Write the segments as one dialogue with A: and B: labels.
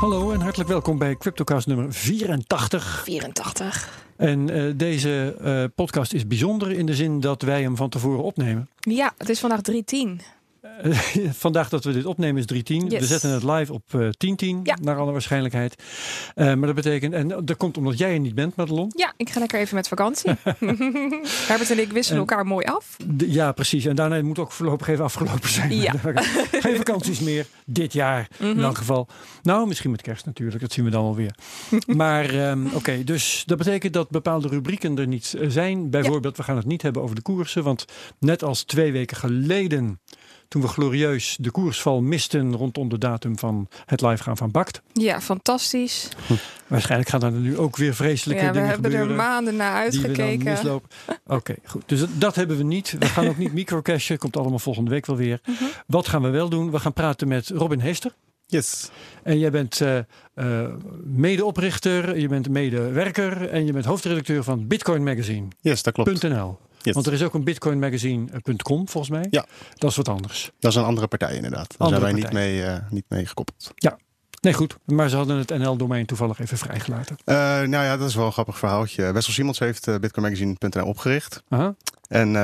A: Hallo en hartelijk welkom bij Cryptocast nummer 84.
B: 84.
A: En uh, deze uh, podcast is bijzonder in de zin dat wij hem van tevoren opnemen.
B: Ja, het is vandaag 310.
A: Uh, vandaag dat we dit opnemen is 310.
B: Yes.
A: We zetten het live op uh, 1010
B: Ja.
A: naar alle waarschijnlijkheid. Uh, maar dat betekent, en dat komt omdat jij er niet bent, Madelon.
B: Ja, ik ga lekker even met vakantie. Herbert en ik wisselen
A: En-
B: elkaar mooi af.
A: Ja, precies. En daarna moet ook voorlopig even afgelopen zijn.
B: Ja.
A: Geen vakanties meer dit jaar in
B: Mhm.
A: elk geval. Nou, misschien met kerst natuurlijk. Dat zien we dan wel weer. maar ehm, oké, dus dat betekent dat bepaalde rubrieken er niet eh, zijn. Bijvoorbeeld, we gaan het niet hebben over de koersen. Want net als twee weken geleden, toen we glorieus de koersval misten rondom de datum van het live gaan van Bakt.
B: Ja, fantastisch.
A: Waarschijnlijk gaan er nu ook weer vreselijke
B: Ja, we
A: dingen
B: hebben er
A: gebeuren.
B: maanden naar
A: die we dan
B: uitgekeken.
A: mislopen. Oké, goed. Dus dat, dat hebben we niet. We gaan ook niet microcashen. Komt allemaal volgende week wel weer.
B: Mhm.
A: Wat gaan we wel doen? We gaan praten met Robin Heester.
C: Yes.
A: En jij bent eh, eh, medeoprichter, je bent medewerker en je bent hoofdredacteur van Bitcoin Magazine.
C: Yes, dat klopt.
A: .nl.
C: Yes.
A: Want er is ook een Bitcoin Magazine.com volgens mij.
C: Ja.
A: Dat is wat anders.
C: Dat is een andere partij inderdaad. Daar
A: Andere
C: zijn wij
A: partij.
C: niet mee, eh, niet mee gekoppeld.
A: Nee, goed. Maar ze hadden het NL-domein toevallig even vrijgelaten.
C: Eh, nou ja, dat is wel een grappig verhaaltje. Wessel Simons heeft eh, bitcoinmagazine.nl opgericht.
A: Aha.
C: En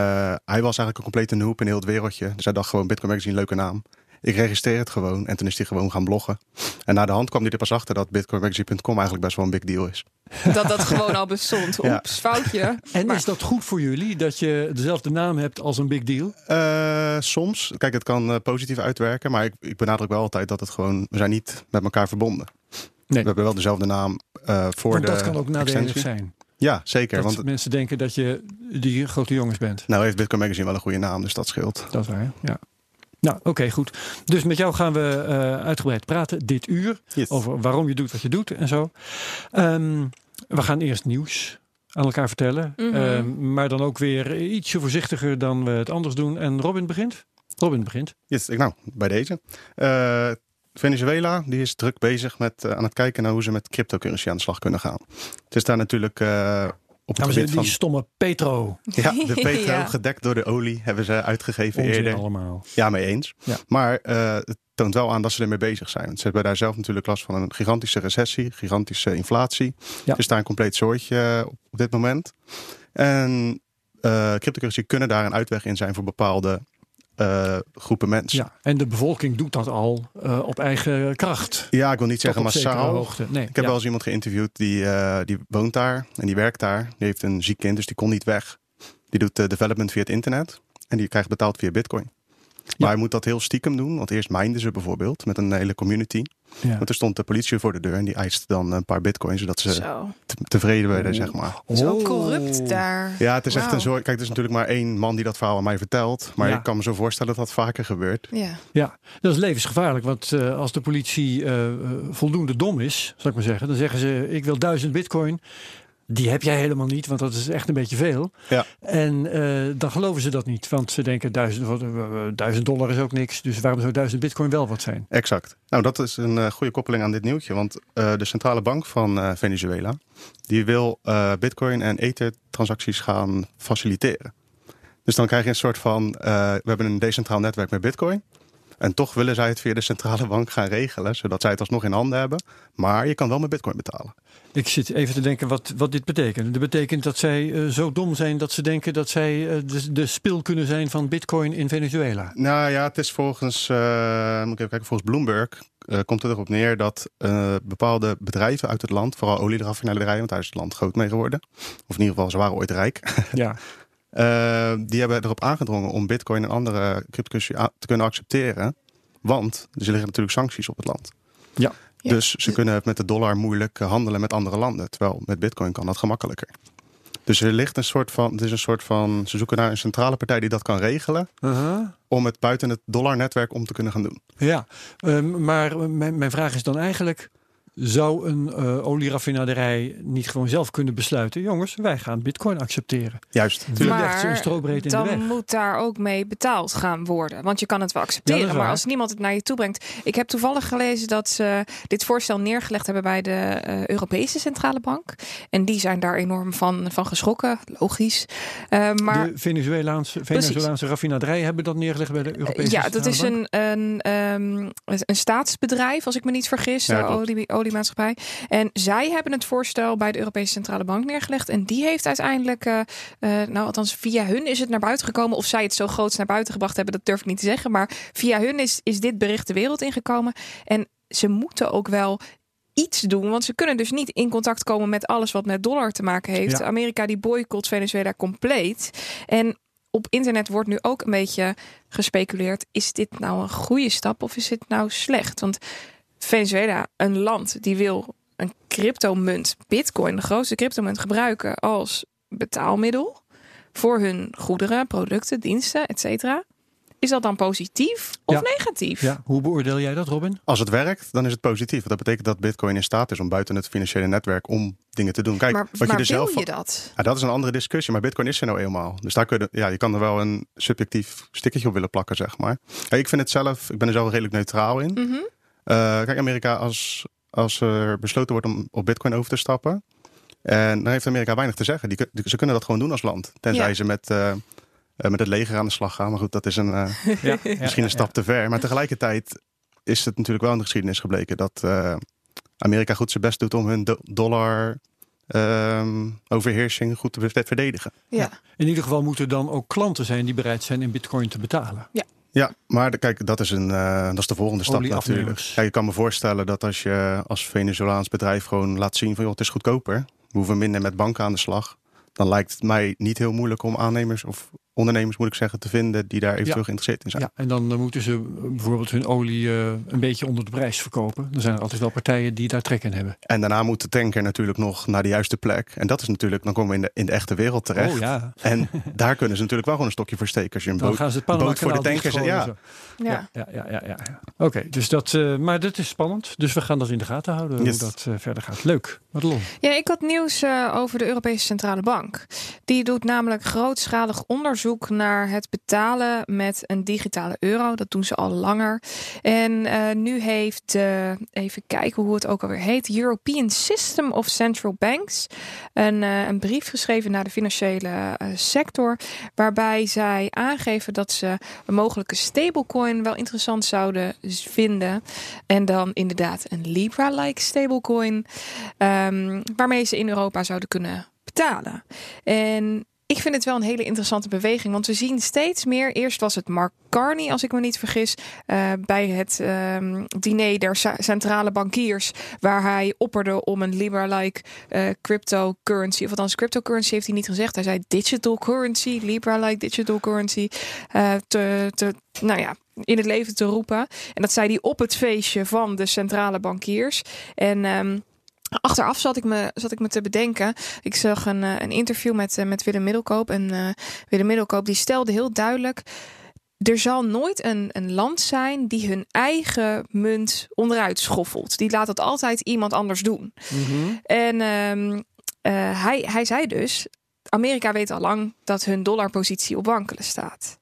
C: hij was eigenlijk een complete noob in heel het wereldje. Dus hij dacht gewoon Bitcoin Magazine, leuke naam. Ik registreer het gewoon. En toen is hij gewoon gaan bloggen. En na de hand kwam hij er pas achter dat bitcoinmagazine.com eigenlijk best wel een big deal is.
B: Dat dat gewoon al bestond.
C: Ja.
B: Oeps, foutje.
A: En
B: Maar-
A: is dat goed voor jullie dat je dezelfde naam hebt als een big deal?
C: Eh, soms. Kijk, het kan eh, positief uitwerken. Maar ik, ik benadruk wel altijd dat het gewoon... We zijn niet met elkaar verbonden.
A: Nee.
C: We hebben wel dezelfde naam eh, voor
A: Want
C: de
A: dat kan ook nadelig zijn.
C: Ja, zeker.
A: Dat
C: Want
A: mensen denken dat je die grote jongens bent.
C: nou heeft Bitcoin Magazine wel een goede naam, dus dat scheelt.
A: Dat is waar, ja. Nou, oké, goed. Dus met jou gaan we eh, uitgebreid praten dit uur.
C: Yes.
A: Over waarom je doet wat je doet en zo. Ehm, we gaan eerst nieuws aan elkaar vertellen.
B: Mhm.
A: Ehm, maar dan ook weer ietsje voorzichtiger dan we het anders doen. En Robin begint? Robin begint.
C: Yes, ik, nou, bij deze. Eh, Venezuela die is druk bezig met eh, aan het kijken naar hoe ze met cryptocurrency aan de slag kunnen gaan. Het is daar natuurlijk eh, op het gebied
A: heren, die
C: van
A: stomme Petro.
C: ja, de petro
B: Ja.
C: gedekt door de olie hebben ze uitgegeven
A: Onzin
C: eerder.
A: allemaal.
C: Ja, mee eens.
A: Ja.
C: Maar eh, het toont wel aan dat ze ermee bezig zijn. Want ze hebben daar zelf natuurlijk last van een gigantische recessie, gigantische inflatie.
A: Ja.
C: Daar een compleet soortje eh, op, op dit moment. En eh cryptocurrency kunnen daar een uitweg in zijn voor bepaalde eh, groepen mensen.
A: Ja, en de bevolking doet dat al eh, op eigen kracht.
C: Ja, ik wil niet zeggen massaal.
A: hoogte. Nee,
C: Ik heb
A: ja.
C: wel eens iemand geïnterviewd die, eh, die woont daar en die werkt daar. Die heeft een ziek kind, dus die kon niet weg. Die doet development via het internet en die krijgt betaald via bitcoin. Maar
A: Ja.
C: hij moet dat heel stiekem doen, want eerst mijnden ze bijvoorbeeld met een hele community.
A: Ja.
C: Want er stond de politie voor de deur en die eiste dan een paar bitcoins, zodat ze
B: Zo.
C: tevreden werden, zeg maar.
B: Zo
A: Oh.
B: corrupt daar.
C: Ja, het is echt een soort. Kijk, het is natuurlijk maar één man die dat verhaal aan mij vertelt. Maar
A: Ja.
C: ik kan me zo voorstellen dat dat vaker gebeurt.
B: Ja.
A: Ja, dat is levensgevaarlijk. Want eh, als de politie eh, eh, voldoende dom is, zal ik maar zeggen, dan zeggen ze: Ik wil duizend bitcoin. Die heb jij helemaal niet, want dat is echt een beetje veel.
C: Ja.
A: En eh, dan geloven ze dat niet, want ze denken: duizend, eh, duizend dollar is ook niks. Dus waarom zou duizend bitcoin wel wat zijn?
C: Exact. Nou, dat is een eh, goede koppeling aan dit nieuwtje. Want de centrale bank van Venezuela, die wil bitcoin en ether transacties gaan faciliteren. Dus dan krijg je een soort van, we hebben een decentraal netwerk met bitcoin. En toch willen zij het via de centrale bank gaan regelen, zodat zij het alsnog in handen hebben. Maar je kan wel met bitcoin betalen.
A: Ik zit even te denken wat, wat dit betekent. Dat betekent dat zij eh, zo dom zijn dat ze denken dat zij eh, de, de spil kunnen zijn van bitcoin in Venezuela.
C: Nou ja, het is volgens, eh, moet ik even kijken, volgens Bloomberg komt het erop neer dat bepaalde bedrijven uit het land, vooral olieraffinaderijen, want daar is het land groot mee geworden. Of in ieder geval, ze waren ooit rijk.
A: Ja,
C: Eh, die hebben erop aangedrongen om bitcoin en andere cryptocurrency te kunnen accepteren. Want er liggen natuurlijk sancties op het land.
A: Ja.
B: Ja.
C: Dus ze kunnen het met de dollar moeilijk eh, handelen met andere landen. Terwijl met bitcoin kan dat gemakkelijker. Dus er ligt een soort van, het is een soort van, ze zoeken naar een centrale partij die dat kan regelen.
A: Uh-huh.
C: Om het buiten het dollarnetwerk om te kunnen gaan doen.
A: ja. Ehm, maar mijn, mijn vraag is dan eigenlijk: zou een uh, olieraffinaderij niet gewoon zelf kunnen besluiten: jongens, wij gaan Bitcoin accepteren.
C: Juist.
A: Natuurlijk ze een strobreed in
B: dan
A: de weg.
B: moet daar ook mee betaald gaan worden. Want je kan het wel
A: Ja,
B: accepteren,
A: dat is
B: maar als niemand het naar je toe brengt. Ik heb toevallig gelezen dat ze dit voorstel neergelegd hebben bij de eh, Europese Centrale Bank. En die zijn daar enorm van, van geschrokken, logisch. Eh, maar
A: de Venezuelaanse, Venezolaanse raffinaderijen hebben dat neergelegd bij de Europese
B: ja, dat is
A: Centrale Bank.
B: een, een, ehm, een staatsbedrijf, als ik me niet vergis,
C: Ja,
B: de olie, oliemaatschappij. En zij hebben het voorstel bij de Europese Centrale Bank neergelegd. En die heeft uiteindelijk, eh, nou althans via hun is het naar buiten gekomen. Of zij het zo groots naar buiten gebracht hebben, dat durf ik niet te zeggen. Maar via hun is, is dit bericht de wereld ingekomen. En ze moeten ook wel iets doen. Want ze kunnen dus niet in contact komen met alles wat met dollar te maken heeft.
A: Ja.
B: Amerika die boycott Venezuela compleet. En op internet wordt nu ook een beetje gespeculeerd. Is dit nou een goede stap of is dit nou slecht? Want Venezuela, een land die wil een cryptomunt, bitcoin, de grootste cryptomunt gebruiken als betaalmiddel voor hun goederen, producten, diensten, etc. Is dat dan positief of
A: Ja.
B: negatief?
A: Ja, hoe beoordeel jij dat, Robin?
C: Als het werkt, dan is het positief. Want dat betekent dat Bitcoin in staat is om buiten het financiële netwerk om dingen te doen. Kijk,
B: maar
C: wat
B: maar
C: je er
B: wil
C: zelf van-
B: je dat?
C: Ja, dat is een andere discussie, maar Bitcoin is er nou eenmaal. Dus daar kun je, ja, je kan er wel een subjectief stickertje op willen plakken, zeg maar. Ja, ik vind het zelf, ik ben er zelf redelijk neutraal in.
B: Mhm.
C: Kijk, Amerika, als, als er besloten wordt om op Bitcoin over te stappen. En dan heeft Amerika weinig te zeggen. Die, ze kunnen dat gewoon doen als land. Tenzij
B: Ja.
C: ze met, eh, eh, met het leger aan de slag gaan. Maar goed, dat is een, eh,
A: Ja,
C: misschien een stap te ver. Maar tegelijkertijd is het natuurlijk wel in de geschiedenis gebleken dat eh, Amerika goed zijn best doet om hun do- dollar ehm, overheersing goed te ver- verdedigen.
B: Ja.
A: In ieder geval moeten er dan ook klanten zijn die bereid zijn in bitcoin te betalen.
C: Ja, maar de- kijk, dat is, een, eh, dat is de volgende stap natuurlijk. Ja, je kan me voorstellen dat als je als Venezolaans bedrijf gewoon laat zien van joh, het is goedkoper. We hoeven minder met banken aan de slag. Dan lijkt het mij niet heel moeilijk om aannemers of ondernemers moet ik zeggen te vinden die daar eventueel
A: Ja.
C: geïnteresseerd in zijn.
A: Ja, en dan eh, moeten ze bijvoorbeeld hun olie eh, een beetje onder de prijs verkopen. Er zijn er altijd wel partijen die daar trek in hebben.
C: En daarna moet de tanker natuurlijk nog naar de juiste plek. En dat is natuurlijk, dan komen we in de, in de echte wereld terecht.
A: Oh ja,
C: En daar kunnen ze natuurlijk wel gewoon een stokje voor steken. Als je een
A: dan
C: boot,
A: gaan ze het
C: boot voor de tankers.
A: dichtgooien
C: Ja,
A: en.
B: Ja.
A: Ja, ja, ja, ja. ja. Oké, dus dat, eh, maar dat is spannend. Dus we gaan dat in de gaten houden
C: Yes.
A: hoe dat verder gaat. Leuk. Madelon.
B: Ja, ik had nieuws eh, over de Europese Centrale Bank. Die doet namelijk grootschalig onderzoek naar het betalen met een digitale euro. Dat doen ze al langer. En eh, nu heeft, eh, even kijken hoe het ook alweer heet, European System of Central Banks een, eh, een brief geschreven naar de financiële sector. Waarbij zij aangeven dat ze een mogelijke stablecoin wel interessant zouden vinden. En dan inderdaad een Libra-like stablecoin. Ehm, waarmee ze in Europa zouden kunnen betalen. En ik vind het wel een hele interessante beweging, want we zien steeds meer. Eerst was het Mark Carney, als ik me niet vergis, eh, bij het ehm, diner der centrale bankiers, waar hij opperde om een Libra-like eh, cryptocurrency, of althans cryptocurrency heeft hij niet gezegd. Hij zei digital currency, Libra-like digital currency, eh, te, te, nou ja, in het leven te roepen. En dat zei hij op het feestje van de centrale bankiers. En ehm, achteraf zat ik, me, zat ik me te bedenken. Ik zag een, eh, een interview met, eh, met Willem Middelkoop. En eh, Willem Middelkoop die stelde heel duidelijk. Er zal nooit een, een land zijn die hun eigen munt onderuit schoffelt. Die laat het altijd iemand anders doen. En ehm, eh, hij, hij zei dus: Amerika weet al lang dat hun dollarpositie op wankelen staat.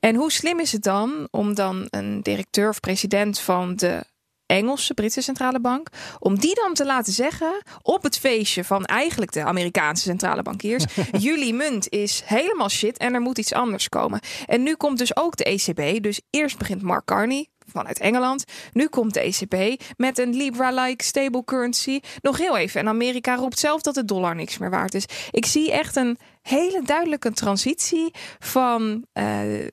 B: En hoe slim is het dan om dan een directeur of president van de Engelse, Britse centrale bank, om die dan te laten zeggen op het feestje van eigenlijk de Amerikaanse centrale bankiers: jullie munt is helemaal shit en er moet iets anders komen. En nu komt dus ook de ECB. Dus eerst begint Mark Carney vanuit Engeland. Nu komt de ECB met een Libra-like stable currency. Nog heel even. En Amerika roept zelf dat de dollar niks meer waard is. Ik zie echt een hele duidelijke transitie van eh,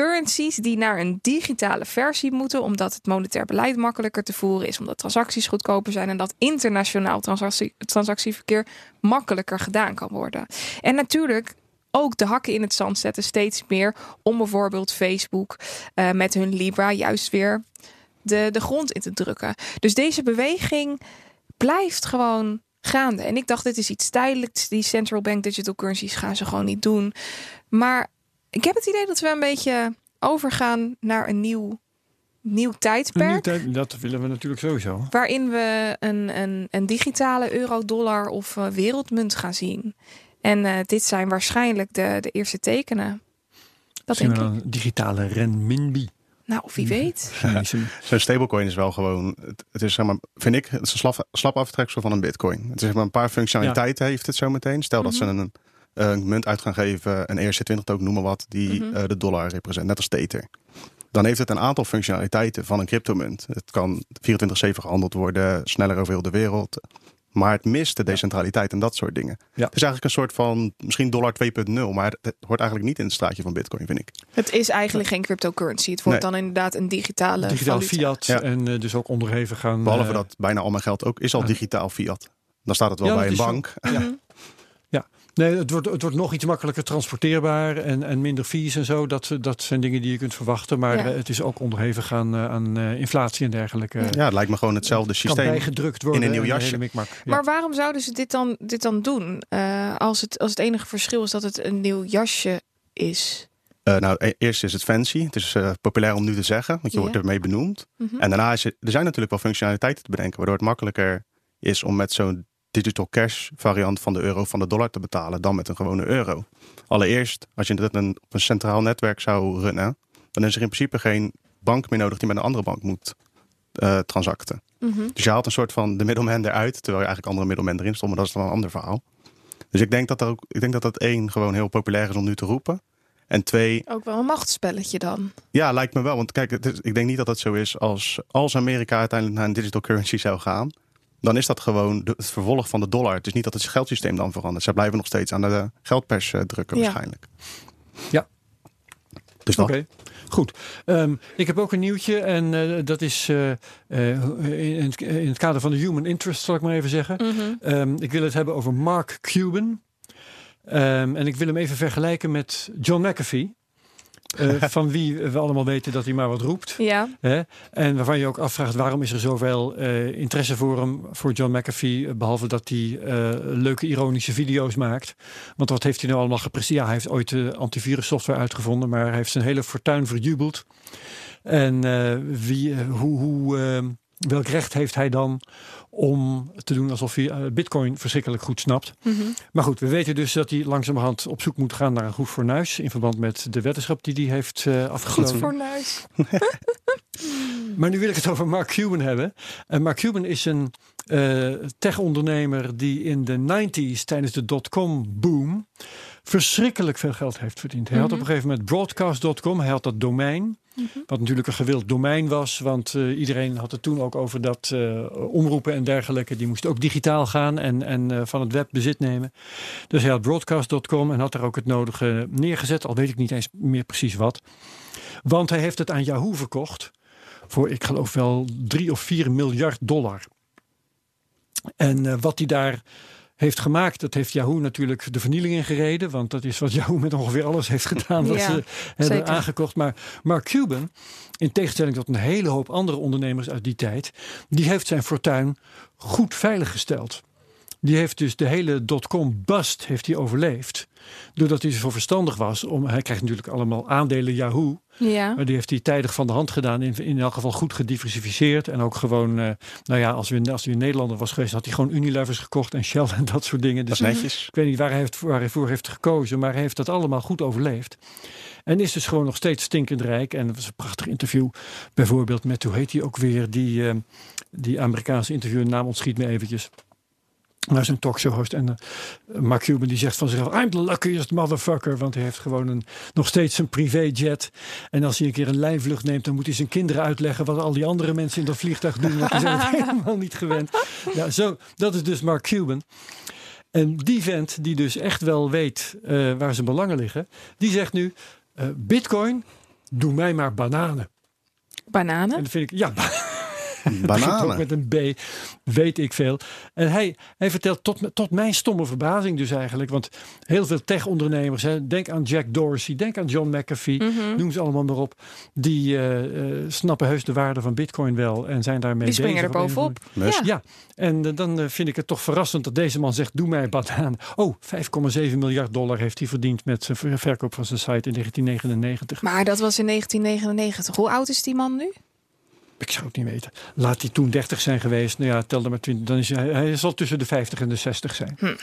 B: currencies die naar een digitale versie moeten, omdat het monetair beleid makkelijker te voeren is, omdat transacties goedkoper zijn en dat internationaal transactie, transactieverkeer makkelijker gedaan kan worden. En natuurlijk ook de hakken in het zand zetten steeds meer om bijvoorbeeld Facebook eh, met hun Libra juist weer de, de grond in te drukken. Dus deze beweging blijft gewoon gaande. En ik dacht, dit is iets tijdelijks. Die central bank digital currencies gaan ze gewoon niet doen. Maar ik heb het idee dat we een beetje overgaan naar een nieuw nieuw
A: Een
B: tijdperk.
A: nieuw tijd- dat willen we natuurlijk sowieso.
B: waarin we een, een, een digitale euro-dollar of eh, wereldmunt gaan zien. En eh, dit zijn waarschijnlijk de, de eerste tekenen. Dat
A: Zien
B: denk
A: we
B: ik.
A: digitale renminbi.
B: Nou, wie weet.
A: Chinese-
C: Zo'n stablecoin is wel gewoon, het, het is zeg maar, vind ik, het is een slap, slap aftreksel van een bitcoin. Het is zeg maar een paar functionaliteiten heeft het zo meteen. Stel dat ze
B: Mhm.
C: een, een munt uit gaan geven, een ERC20 token, noem maar wat, die
B: Mhm.
C: eh, de dollar represent, net als Tether. Dan heeft het een aantal functionaliteiten van een cryptomunt. Het kan 24-7 gehandeld worden, sneller over heel de wereld. Maar het mist de decentraliteit en dat soort dingen.
A: Ja.
C: Het is eigenlijk een soort van, misschien dollar 2.0, maar het hoort eigenlijk niet in het straatje van bitcoin, vind ik.
B: Het is eigenlijk geen cryptocurrency. Het wordt dan inderdaad een digitale
A: digitaal
B: valuta.
A: fiat
C: Ja.
A: en eh, dus ook onderhevig gaan.
C: Behalve
A: eh,
C: dat bijna al mijn geld ook is al
A: ja.
C: digitaal fiat. Dan staat het wel
A: Ja,
C: bij een bank.
A: Nee, het wordt, het wordt nog iets makkelijker transporteerbaar en, en minder fees en zo. Dat, dat zijn dingen die je kunt verwachten. Maar
B: Ja.
A: het is ook onderhevig aan, eh, aan eh, inflatie en dergelijke.
B: Ja.
C: Het lijkt me gewoon hetzelfde
A: kan
C: systeem.
A: bijgedrukt worden.
C: in een nieuw jasje.
A: Ja.
B: Maar waarom zouden ze dit dan, dit dan doen? Eh, als, het, als het enige verschil is dat het een nieuw jasje is.
C: Eh, nou, e- eerst is het fancy. Het is eh, populair om nu te zeggen, want je wordt ermee benoemd.
B: Mhm.
C: En daarna is het, er zijn natuurlijk wel functionaliteiten te bedenken, waardoor het makkelijker is om met zo'n digital cash variant van de euro van de dollar te betalen dan met een gewone euro. Allereerst, als je dit een, op een centraal netwerk zou runnen, dan is er in principe geen bank meer nodig die met een andere bank moet eh, transacten.
B: Mhm.
C: Dus je haalt een soort van de middelman eruit, terwijl je eigenlijk andere middelmen erin stopt, maar dat is dan een ander verhaal. Dus ik denk dat, er ook, ik denk dat dat één gewoon heel populair is om nu te roepen. En twee,
B: Ook wel een machtsspelletje dan.
C: ja, lijkt me wel. Want kijk, is, ik denk niet dat het zo is als, als Amerika uiteindelijk naar een digital currency zou gaan. Dan is dat gewoon de- het vervolg van de dollar. Het is niet dat het geldsysteem dan verandert. Ze blijven nog steeds aan de geldpers eh, drukken
B: Ja.
C: waarschijnlijk.
A: Ja.
C: Dus dat.
A: Oké, goed. Ehm, ik heb ook een nieuwtje en eh, dat is eh, eh, in, het, in het kader van de human interest, zal ik maar even zeggen.
B: Mhm.
A: Ehm, ik wil het hebben over Mark Cuban. Ehm, en ik wil hem even vergelijken met John McAfee. Eh, van wie we allemaal weten dat hij maar wat roept.
B: Ja,
A: Hè? En waarvan je ook afvraagt waarom is er zoveel eh, interesse voor hem, voor John McAfee, eh, behalve dat hij leuke ironische video's maakt. Want wat heeft hij nou allemaal gepresteerd? Ja, hij heeft ooit de antivirussoftware uitgevonden, maar hij heeft zijn hele fortuin verjubeld. En wie, hoe, hoe, welk recht heeft hij dan om te doen alsof hij eh, Bitcoin verschrikkelijk goed snapt?
B: Mhm.
A: Maar goed, we weten dus dat hij langzamerhand op zoek moet gaan naar een goed fornuis in verband met de wetenschap die hij heeft eh
B: goed
A: afgesloten.
B: voor nuis.
A: Maar nu wil ik het over Mark Cuban hebben. En Mark Cuban is een eh tech-ondernemer die in de 90s tijdens de dotcom boom verschrikkelijk veel geld heeft verdiend. Hij had
B: Mhm.
A: op een gegeven moment broadcast.com, hij had dat domein. Wat natuurlijk een gewild domein was, want eh, iedereen had het toen ook over dat eh, omroepen en dergelijke, die moesten ook digitaal gaan en, en eh, van het web bezit nemen. Dus hij had broadcast.com en had daar ook het nodige neergezet, al weet ik niet eens meer precies wat. Want hij heeft het aan Yahoo verkocht voor, ik geloof wel, drie of vier miljard dollar. En wat hij daar heeft gemaakt, dat heeft Yahoo natuurlijk de vernieling in gereden. Want dat is wat Yahoo met ongeveer alles heeft gedaan wat
B: Ja,
A: ze hebben
B: zeker.
A: aangekocht. Maar Mark Cuban, in tegenstelling tot een hele hoop andere ondernemers uit die tijd, die heeft zijn fortuin goed veiliggesteld. Die heeft dus de hele dotcom bust heeft hij overleefd. Doordat hij zo verstandig was om. Hij krijgt natuurlijk allemaal aandelen Yahoo.
B: Ja.
A: Maar die heeft hij tijdig van de hand gedaan. In, in elk geval goed gediversifieerd. En ook gewoon, eh, nou ja, als hij, als hij een Nederlander was geweest, had hij gewoon Unilevers gekocht en Shell en dat soort dingen.
C: Dat
A: Dus
C: is netjes.
A: ik weet niet waar hij, heeft, waar hij voor heeft gekozen, maar hij heeft dat allemaal goed overleefd. En is dus gewoon nog steeds stinkend rijk. En dat was een prachtig interview. Bijvoorbeeld met, hoe heet hij ook weer, die, eh, die Amerikaanse interviewer, naam ontschiet me eventjes. Maar zijn talkshow host. En eh, Mark Cuban die zegt van zichzelf: I'm the luckiest motherfucker. Want hij heeft gewoon een, nog steeds een privéjet. En als hij een keer een lijnvlucht neemt, dan moet hij zijn kinderen uitleggen wat al die andere mensen in dat vliegtuig doen. Want die zijn het helemaal niet gewend. Ja, zo, dat is dus Mark Cuban. En die vent, die dus echt wel weet eh, waar zijn belangen liggen, die zegt nu: eh, Bitcoin, doe mij maar bananen. En
B: Bananen.
A: dat vind ik, ja, begint ook
C: Bananen.
A: met een B, weet ik veel. En hij, hij vertelt tot, tot mijn stomme verbazing dus eigenlijk. Want heel veel tech-ondernemers, hè, denk aan Jack Dorsey, denk aan John McAfee,
B: Mhm.
A: noem ze allemaal maar op. Die eh, eh, snappen heus de waarde van bitcoin wel en zijn daarmee
B: Die springen
A: bezig
B: er bovenop. Ja.
A: ja, en eh, dan vind ik het toch verrassend dat deze man zegt: Doe mij banaan. Oh, 5,7 miljard dollar heeft hij verdiend met zijn ver- verkoop van zijn site in 1999.
B: Maar dat was in 1999. Hoe oud is die man nu?
A: Ik zou het niet weten. Laat hij toen 30 zijn geweest. Nou ja, tel er maar 20. Dan is hij, hij zal tussen de 50 en de 60 zijn.
B: Hm.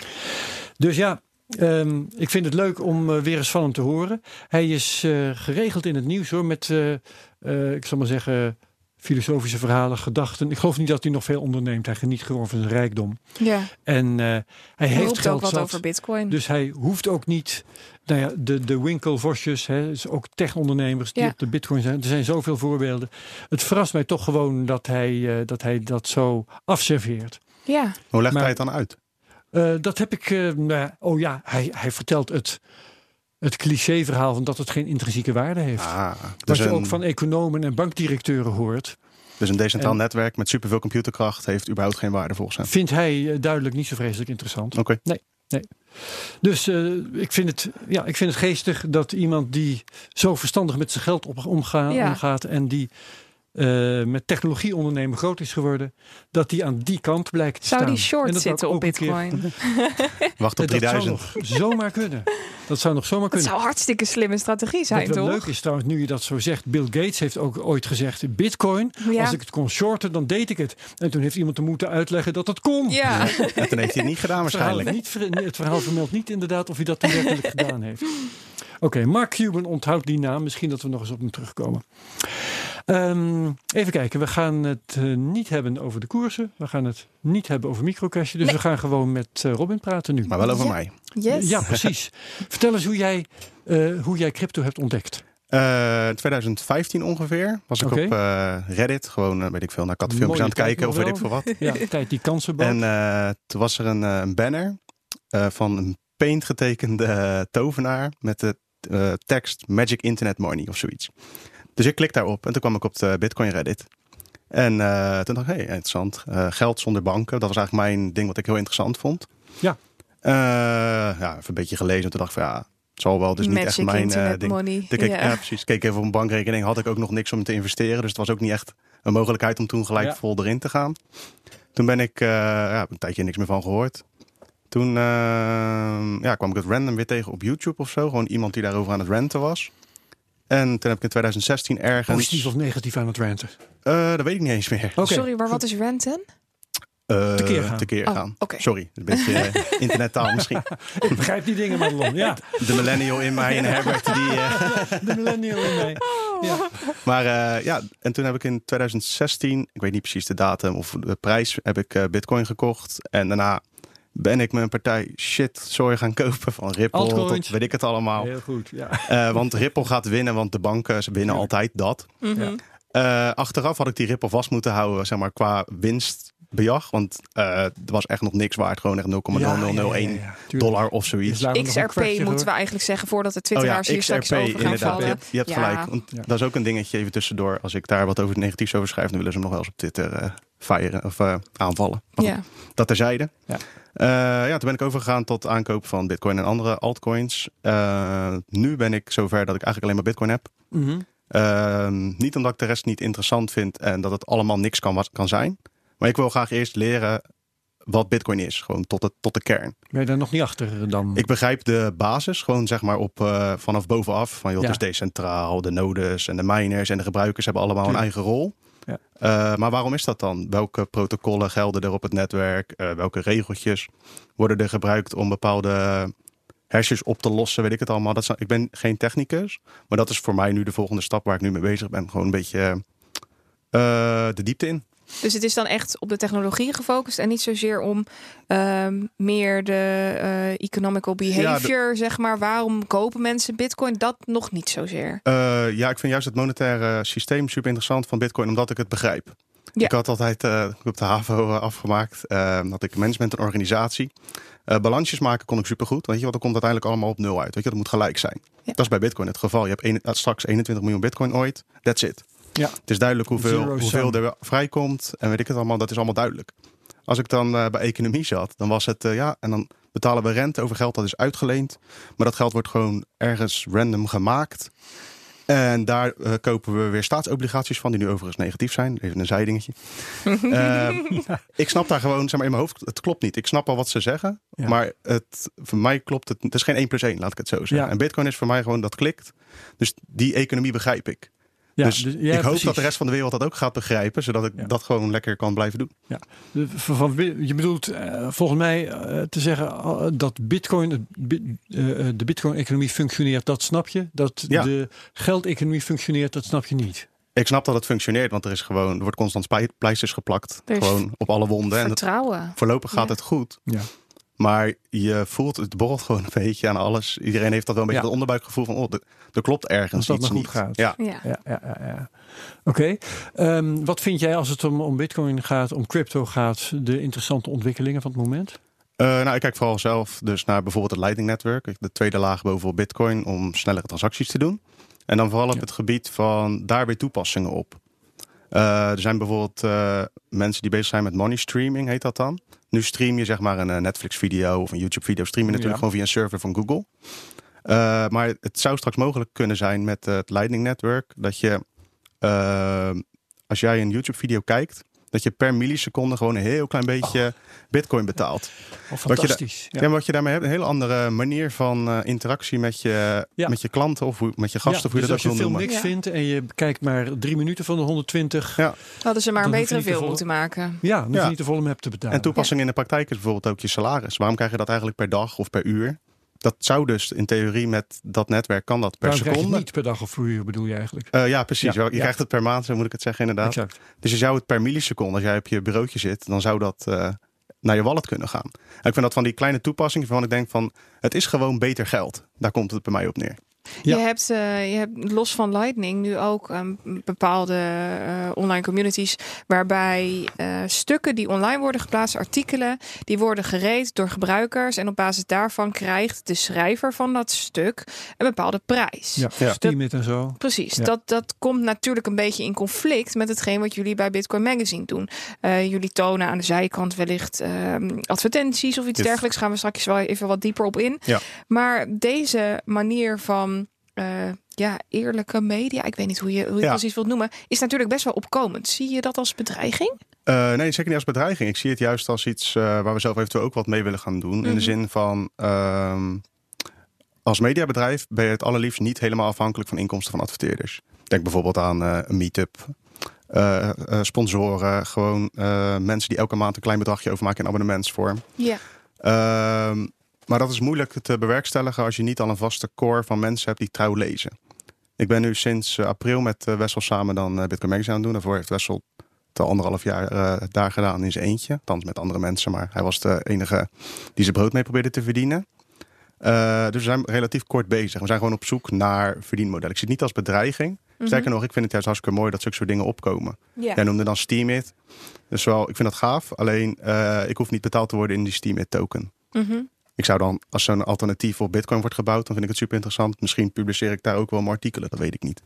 A: Dus ja, ehm, ik vind het leuk om eh, weer eens van hem te horen. Hij is eh, geregeld in het nieuws hoor. Met, eh, ik zal maar zeggen, filosofische verhalen, gedachten. Ik geloof niet dat hij nog veel onderneemt. Hij geniet gewoon van zijn rijkdom.
B: Ja,
A: En eh, hij
B: hij
A: heeft
B: roept ook
A: geld
B: wat
A: zat.
B: over bitcoin.
A: Dus hij hoeft ook niet. Nou ja, de, de winkelvosjes, hè, dus ook tech-ondernemers die
B: Ja.
A: op de bitcoin zijn. Er zijn zoveel voorbeelden. Het verrast mij toch gewoon dat hij, eh, dat, hij dat zo afserveert.
B: ja,
C: Hoe legt
A: Maar-
C: hij het dan uit?
A: Eh, dat heb ik. eh, nou ja, oh ja, hij, hij vertelt het, het cliché-verhaal van dat het geen intrinsieke waarde heeft.
C: Ah,
A: Wat
C: dus,
A: je
C: een,
A: ook van economen en bankdirecteuren hoort,
C: dus een decentraal
A: en-
C: netwerk met superveel computerkracht heeft überhaupt geen waarde volgens hem.
A: vindt hij eh, duidelijk niet zo vreselijk interessant.
C: Oké.
A: Dus eh, ik, vind het, ja, ik vind het geestig dat iemand die zo verstandig met zijn geld op, omga-
B: Ja.
A: omgaat en die eh, met technologie ondernemen groot is geworden, dat die aan die kant blijkt te
B: zou
A: staan.
B: die
A: En
B: short
A: dat
B: zitten op bitcoin?
C: Wacht op
A: Eh, Dat zou
C: 3000.
A: nog zomaar kunnen. Dat zou nog zomaar
B: Dat
A: kunnen.
B: zou hartstikke slimme strategie zijn,
A: Wat
B: toch?
A: leuk is trouwens, nu je dat zo zegt. Bill Gates heeft ook ooit gezegd: Bitcoin,
B: Ja.
A: als ik het kon shorten, dan deed ik het. En toen heeft iemand er moeten uitleggen dat het kon.
B: Ja,
C: En toen heeft hij het niet gedaan
A: Het verhaal,
C: waarschijnlijk.
A: niet, het verhaal vermeldt niet inderdaad of hij dat werkelijk gedaan heeft. Oké, Mark Cuban onthoudt die naam. Misschien dat we nog eens op hem terugkomen. Ehm, even kijken, we gaan het eh, niet hebben over de koersen. We gaan het niet hebben over microcash. Dus
B: Nee.
A: we gaan gewoon met eh, Robin praten nu.
C: Maar wel over
B: Ja.
C: mij.
B: yes.
A: Ja, precies. Vertel eens hoe jij, eh, hoe jij crypto hebt ontdekt.
C: Eh 2015 ongeveer was ik op eh, Reddit. Gewoon, weet ik veel, naar kattenfilmpjes
A: Mooie
C: aan het kijken of weet ik veel wat.
A: Ja, tijd die kansen bood.
C: En eh, toen was er een, een banner eh, van een paint getekende tovenaar met de tekst Magic Internet Money of zoiets. Dus ik klik daarop en toen kwam ik op de Bitcoin Reddit. En eh, toen dacht ik, hey, interessant. Eh, geld zonder banken, dat was eigenlijk mijn ding wat ik heel interessant vond.
A: Ja.
C: Eh, ja, even een beetje gelezen en toen dacht ik van ja, het zal wel, dus niet echt mijn eh, ding.
B: money.
C: Toen keek,
B: ja.
C: ja. precies. Keek even op mijn bankrekening. Had ik ook nog niks om te investeren. Dus het was ook niet echt een mogelijkheid om toen gelijk
A: Ja.
C: vol erin te gaan. Toen ben ik eh, ja, een tijdje niks meer van gehoord. Toen ja, kwam ik het random weer tegen op YouTube of zo. Gewoon iemand die daarover aan het ranten was. En toen heb ik in 2016 ergens...
A: Positief of negatief aan het ranten.
C: Eh, dat weet ik niet eens meer.
A: Oké.
B: Sorry, maar wat is renten?
C: Eh,
A: Tekeer gaan.
C: tekeer
B: Oh,
C: gaan.
B: oké.
C: Sorry, een beetje eh, internettaal misschien.
A: Ik begrijp die dingen, Madelon. Ja,
C: De millennial in mij en Herbert die... eh,
A: de millennial in mij. Ja.
C: Maar eh, ja, en toen heb ik in 2016, ik weet niet precies de datum of de prijs, heb ik eh, Bitcoin gekocht. En daarna ben ik een partij shit zooi gaan kopen van Ripple
A: Altcoins.
C: tot weet ik het allemaal.
A: Heel goed. Ja.
C: Eh, want Ripple gaat winnen, want de banken ze winnen altijd dat.
B: Mhm.
A: Ja.
C: Eh, achteraf had ik die Ripple vast moeten houden, zeg maar, qua winstbejag. Want eh er was echt nog niks waard. Gewoon echt 0,0001 dollar of zoiets.
B: XRP moeten we eigenlijk zeggen voordat de twitteraars hier straks over gaan
C: Oh inderdaad. Je
B: vallen.
C: hebt, je hebt
B: Ja.
C: gelijk. Want
A: Ja.
C: Dat is ook een dingetje even tussendoor. Als ik daar wat over negatiefs over schrijf, dan willen ze hem nog wel eens op Twitter eh firen of eh, aanvallen. Maar goed,
B: Ja.
C: Dat terzijde.
A: Ja.
C: Eh, ja, toen ben ik overgegaan tot aankoop van Bitcoin en andere altcoins. Eh, nu ben ik zover dat ik eigenlijk alleen maar Bitcoin heb.
A: Mhm.
C: Eh, niet omdat ik de rest niet interessant vind en dat het allemaal niks kan, kan zijn. Maar ik wil graag eerst leren wat Bitcoin is. Gewoon tot, het, tot de kern.
A: Ben je daar nog niet achter dan?
C: Ik begrijp de basis gewoon zeg maar op, eh, vanaf bovenaf. Van joh,
A: Ja.
C: het is decentraal, de nodes en de miners en de gebruikers hebben allemaal een eigen rol.
A: Ja.
C: Eh, maar waarom is dat dan? Welke protocollen gelden er op het netwerk? Eh, welke regeltjes worden er gebruikt om bepaalde hashjes op te lossen? Weet ik het allemaal. Dat ik ben geen technicus, maar dat is voor mij nu de volgende stap waar ik nu mee bezig ben. Gewoon een beetje eh, de diepte in.
B: Dus het is dan echt op de technologie gefocust en niet zozeer om ehm, meer de eh, economical behavior, zeg maar. Waarom kopen mensen bitcoin? Dat nog niet zozeer.
C: Eh, ja, ik vind juist het monetaire systeem super interessant van Bitcoin, omdat ik het begrijp.
B: Ja.
C: Ik had altijd eh, op de HAVO afgemaakt, eh, dat ik management en organisatie. Balansjes maken kon ik super goed. Weet je, want dan komt uiteindelijk allemaal op nul uit. Weet je, dat moet gelijk zijn.
B: Ja.
C: Dat is bij Bitcoin het geval. Je hebt een- straks 21 miljoen Bitcoin ooit. That's it.
A: Ja.
C: Het is duidelijk hoeveel,
A: Zero
C: hoeveel
A: sum.
C: er vrijkomt en weet ik het allemaal. Dat is allemaal duidelijk. Als ik dan eh, bij economie zat, dan was het eh, ja, en dan betalen we rente over geld dat is uitgeleend. Maar dat geld wordt gewoon ergens random gemaakt. En daar eh, kopen we weer staatsobligaties van, die nu overigens negatief zijn. Even een zijdingetje. Eh, ik snap daar gewoon, zeg maar in mijn hoofd, het klopt niet. Ik snap al wat ze zeggen,
A: Ja.
C: maar het, voor mij klopt het. Het is geen 1 plus 1, laat ik het zo zeggen.
A: Ja.
C: En Bitcoin is voor mij gewoon dat klikt. Dus die economie begrijp ik.
A: Ja,
C: dus
A: dus- ja,
C: ik hoop
A: precies.
C: dat de rest van de wereld dat ook gaat begrijpen, zodat ik
A: Ja.
C: dat gewoon lekker kan blijven doen.
A: De- van- je bedoelt eh, volgens mij eh, te zeggen eh, dat Bitcoin, de Bitcoin-economie functioneert, dat snap je. Dat
C: Ja.
A: de geldeconomie functioneert, dat snap je niet.
C: Ik snap dat het functioneert, want er, is gewoon, er wordt constant pleisters geplakt. Gewoon op alle wonden. En het,
B: Vertrouwen.
C: voorlopig gaat
B: Ja.
C: het goed.
A: Ja.
C: Maar je voelt, het borrelt gewoon een beetje aan alles. Iedereen heeft dat wel een beetje
A: Ja.
C: het onderbuikgevoel van, oh, er- klopt ergens
A: dat
C: iets
A: goed
C: niet.
A: gaat.
C: Ja.
B: Ja.
A: Ja, ja, ja. ja. Oké. Ehm, wat vind jij als het om, om Bitcoin gaat, om crypto gaat, de interessante ontwikkelingen van het moment?
C: Eh, nou, ik kijk vooral zelf dus naar bijvoorbeeld het Lightning Network. De tweede laag bovenop Bitcoin om snellere transacties te doen. En dan vooral op
A: Ja.
C: het gebied van daar weer toepassingen op. Eh, er zijn bijvoorbeeld eh, mensen die bezig zijn met money streaming, heet dat dan. Nu stream je zeg maar een eh, Netflix-video of een YouTube-video. Stream je natuurlijk
A: Ja.
C: gewoon via een server van Google. Maar het zou straks mogelijk kunnen zijn met het Lightning Network dat je, als jij een YouTube-video kijkt, dat je per milliseconde gewoon een heel klein beetje Bitcoin betaalt.
A: Oh,
C: Wat je
A: fantastisch.
C: Ja.
A: Ja.
C: wat je daarmee hebt, een hele andere manier van eh, interactie met je,
A: Ja.
C: met je klanten of hoe, met je gasten,
A: Ja,
C: of hoe je
A: dus
C: dat
A: als je
C: noemen.
A: niks
B: Ja.
A: vindt en je kijkt maar drie minuten van de 120,
C: Ja.
B: Hadden ze maar een betere film
A: volgen.
B: moeten maken.
A: ja, dan hoef je niet de volle map te betalen.
C: En toepassing in de praktijk is bijvoorbeeld ook je salaris. Waarom krijg je dat eigenlijk per dag of per uur? Dat zou dus in theorie met dat netwerk kan dat per
A: je
C: seconde.
A: niet per dag of uur, bedoel je eigenlijk?
C: Eh, ja, precies.
A: Ja,
C: je
A: ja.
C: krijgt het per maand, zo moet ik het zeggen inderdaad.
A: Exact.
C: Dus je zou het per milliseconde, als jij op je bureautje zit, dan zou dat eh, naar je wallet kunnen gaan. En ik vind dat van die kleine toepassingen waarvan ik denk van, het is gewoon beter geld. Daar komt het bij mij op neer.
A: Ja.
B: Je, hebt, eh, je hebt los van Lightning nu ook een bepaalde eh, online communities waarbij eh, stukken die online worden geplaatst, artikelen, die worden gereed door gebruikers en op basis daarvan krijgt de schrijver van dat stuk een bepaalde prijs.
A: Ja,
C: Ja.
A: En zo.
B: Precies,
A: Ja.
B: dat, dat komt natuurlijk een beetje in conflict met hetgeen wat jullie bij Bitcoin Magazine doen. Eh, jullie tonen aan de zijkant wellicht ehm, advertenties of iets
C: Yes.
B: dergelijks. Gaan we straks wel even wat dieper op in.
C: Ja.
B: Maar deze manier van eh, ja, eerlijke media, ik weet niet hoe je, hoe je
C: Ja.
B: precies wilt noemen, is natuurlijk best wel opkomend. Zie je dat als bedreiging?
C: Eh, nee, zeker niet als bedreiging. Ik zie het juist als iets eh, waar we zelf eventueel ook wat mee willen gaan doen. In
B: Mhm.
C: de zin van, ehm, als mediabedrijf ben je het allerliefst niet helemaal afhankelijk van inkomsten van adverteerders. Denk bijvoorbeeld aan een meetup, sponsoren, gewoon mensen die elke maand een klein bedragje overmaken in abonnementsvorm.
B: Ja.
C: Ehm, maar dat is moeilijk te bewerkstelligen als je niet al een vaste core van mensen hebt die trouw lezen. Ik ben nu sinds eh, april met eh, Wessel samen dan eh, Bitcoin Magazine aan het doen. Daarvoor heeft Wessel het al anderhalf jaar daar gedaan in zijn eentje. Althans met andere mensen, maar hij was de enige die zijn brood mee probeerde te verdienen. Dus we zijn relatief kort bezig. We zijn gewoon op zoek naar verdienmodellen. Ik zie het niet als bedreiging.
B: Mhm.
C: Sterker nog, ik vind het juist hartstikke mooi dat zulke soort dingen opkomen.
B: Ja.
C: Jij noemde dan Steemit. Dus wel, ik vind dat gaaf. Alleen, ik hoef niet betaald te worden in die Steemit token.
B: Mhm.
C: Ik zou dan, als zo'n alternatief op Bitcoin wordt gebouwd, dan vind ik het super interessant. Misschien publiceer ik daar ook wel mijn artikelen, dat weet ik niet.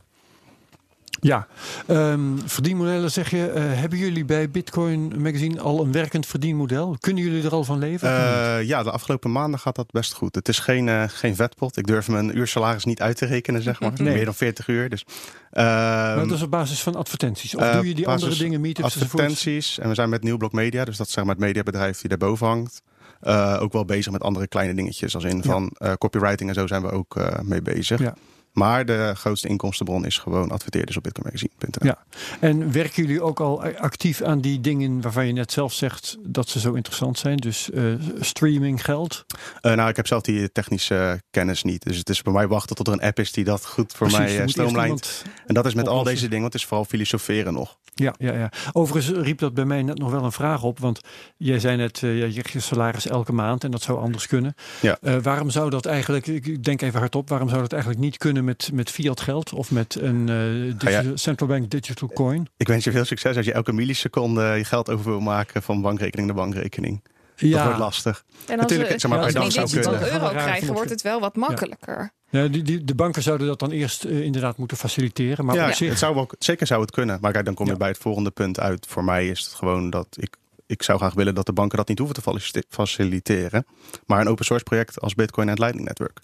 A: Ja, Ehm, verdienmodellen zeg je. eh, hebben jullie bij Bitcoin Magazine al een werkend verdienmodel? Kunnen jullie er al van leven?
C: Eh, ja, de afgelopen maanden gaat dat best goed. Het is geen, eh, geen vetpot. Ik durf mijn uursalaris niet uit te rekenen, zeg maar.
A: Nee.
C: Meer dan 40 uur. Dus, ehm,
A: maar dat is op basis van advertenties. Of doe je die andere dingen, meetups enzovoort?
C: advertenties. En we zijn met Nieuwblok Media, dus dat is zeg maar het mediabedrijf die daarboven hangt. Eh, ook wel bezig met andere kleine dingetjes. Als in van eh, copywriting en zo zijn we ook eh, mee bezig.
A: Ja.
C: Maar de grootste inkomstenbron is gewoon adverteerders op bitcoinmagazine.nl.
A: Ja. En werken jullie ook al actief aan die dingen waarvan je net zelf zegt dat ze zo interessant zijn? Dus eh, streaming geld.
C: Eh, nou, ik heb zelf die technische kennis niet. Dus het is bij mij wachten tot er een app is die dat goed voor
A: Precies,
C: mij eh, stroomlijnt. En dat is met al deze dingen, want het is vooral filosoferen nog.
A: Ja, ja, ja. Overigens riep dat bij mij net nog wel een vraag op. Want jij zei net, eh, ja, je krijgt je salaris elke maand en dat zou anders kunnen.
C: Ja.
A: Eh, waarom zou dat eigenlijk, ik denk even hardop, waarom zou dat eigenlijk niet kunnen met, met fiat geld of met een eh, digital- central bank digital coin?
C: Ik wens je veel succes als je elke milliseconde je geld over wil maken van bankrekening naar bankrekening. Dat wordt lastig.
B: En als
C: Natuurlijk,
B: we,
C: zeg maar,
B: als
A: zou kunnen.
B: euro krijgen, wordt het wel wat makkelijker.
A: Ja, die, die, de banken zouden dat dan eerst eh, inderdaad moeten faciliteren. Maar
C: ja,
A: zich,
C: het zou wel, zeker zou het kunnen. Maar kijk, dan kom je
A: Ja.
C: bij het volgende punt uit. Voor mij is het gewoon dat ik, ik zou graag willen dat de banken dat niet hoeven te faci- faciliteren. Maar een open source project als Bitcoin en het Lightning Network.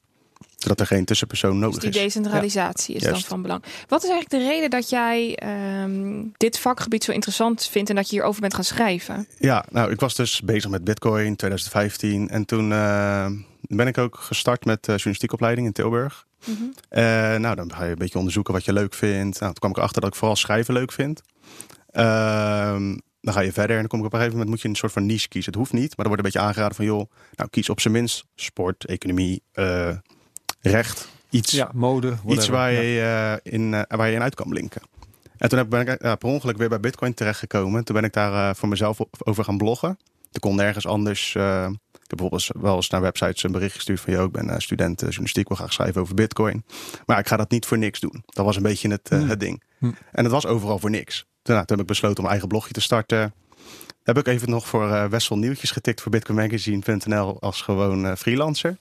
C: Zodat er geen tussenpersoon
B: Dus
C: nodig
B: die
C: is.
B: decentralisatie is dan van belang. Wat is eigenlijk de reden dat jij ehm, dit vakgebied zo interessant vindt en dat je hierover bent gaan schrijven?
C: Ja, nou, ik was dus bezig met Bitcoin 2015. En toen eh, ben ik ook gestart met uh, journalistiekopleiding in Tilburg.
B: Mhm.
C: Eh, nou, dan ga je een beetje onderzoeken wat je leuk vindt. Nou, toen kwam ik erachter dat ik vooral schrijven leuk vind. Ehm, dan ga je verder en dan kom ik op een gegeven moment moet je een soort van niche kiezen. Het hoeft niet, maar er wordt een beetje aangeraden van joh, nou kies op zijn minst sport, economie, eh, recht, iets,
A: Ja, mode.
C: iets waar, je, eh, in, eh, waar je in uit kan blinken. En toen ben ik eh, per ongeluk weer bij Bitcoin terechtgekomen. Toen ben ik daar voor mezelf over gaan bloggen. Ik kon nergens anders. ik heb bijvoorbeeld wel eens naar websites een bericht gestuurd van... joh, ik ben student journalistiek, wil graag schrijven over Bitcoin. Maar ik ga dat niet voor niks doen. Dat was een beetje het,
A: Hmm.
C: het ding.
A: Hmm.
C: En het was overal voor niks. Toen, nou, toen heb ik besloten om een eigen blogje te starten. Heb ik even nog voor eh Wessel Nieuwtjes getikt voor bitcoinmagazine.nl als gewoon freelancer.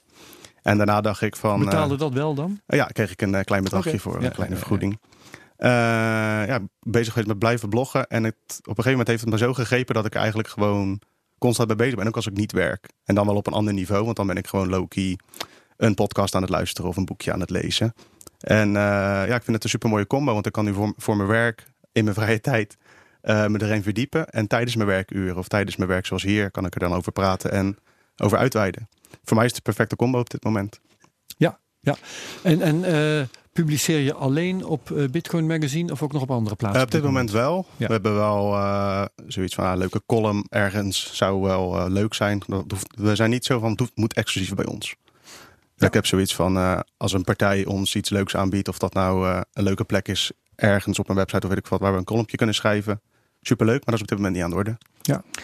C: En daarna dacht ik van... eh,
A: Betaalde dat wel dan?
C: ja, kreeg ik een eh, klein bedragje voor,
A: Ja,
C: een kleine vergoeding. Eh, ja, bezig geweest met blijven bloggen. En het, op een gegeven moment heeft het me zo gegrepen dat ik eigenlijk gewoon constant mee bezig ben. Ook als ik niet werk. En dan wel op een ander niveau, want dan ben ik gewoon low-key een podcast aan het luisteren of een boekje aan het lezen. En eh, ja, ik vind het een super mooie combo, want ik kan nu voor, voor mijn werk in mijn vrije tijd eh, me erin verdiepen. En tijdens mijn werkuren of tijdens mijn werk zoals hier kan ik er dan over praten en over uitweiden. Voor mij is het de perfecte combo op dit moment.
A: En, en eh, publiceer je alleen op eh, Bitcoin Magazine of ook nog op andere plaatsen?
C: Eh, op dit moment wel.
A: Ja.
C: We hebben wel zoiets van een leuke column ergens zou wel leuk zijn. Dat hoeft- we zijn niet zo van het moet exclusief bij ons.
A: Ja.
C: Ik heb zoiets van als een partij ons iets leuks aanbiedt, of dat nou een leuke plek is ergens op een website of weet ik wat, waar we een columnje kunnen schrijven. Superleuk, maar dat is op dit moment niet aan de orde.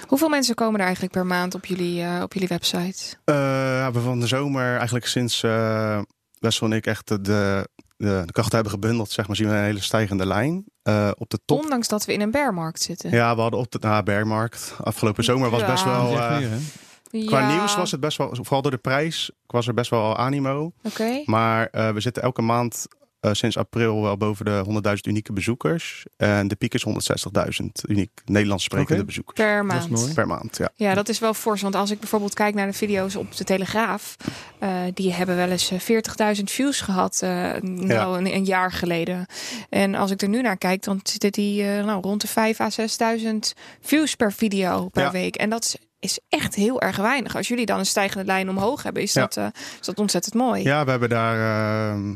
B: Hoeveel mensen komen er eigenlijk per maand op jullie, eh, op jullie website?
C: Eh, we hebben van de zomer eigenlijk sinds uh, Wessel en ik echt de, de, de krachten hebben gebundeld, zeg maar, zien we een hele stijgende lijn. Eh, op de top
B: Ondanks dat we in een bearmarkt zitten.
C: Ja, we hadden op de na bearmarkt. Afgelopen zomer was
B: Ja.
C: best wel. Eh,
A: meer,
C: qua
B: Ja,
C: nieuws was het best wel. Vooral door de prijs was er best wel animo.
B: Oké.
C: Maar eh, we zitten elke maand eh, sinds april wel boven de 100.000 unieke bezoekers. En de piek is 160.000 uniek Nederlands sprekende
A: Oké.
C: bezoekers.
B: Per
A: Dat is
B: maand.
A: mooi.
C: Per maand, ja.
B: Ja, dat is wel fors. Want als ik bijvoorbeeld kijk naar de video's op de Telegraaf, eh, die hebben wel eens eh, 40.000 views gehad, eh, nou een, een jaar geleden. En als ik er nu naar kijk, dan zitten die eh, nou, rond de 5 à 6.000 views per video per
C: Ja.
B: week. En dat is, is echt heel erg weinig. Als jullie dan een stijgende lijn omhoog hebben, is,
C: Ja.
B: dat, eh, is dat ontzettend mooi.
C: Ja, we hebben daar ehm,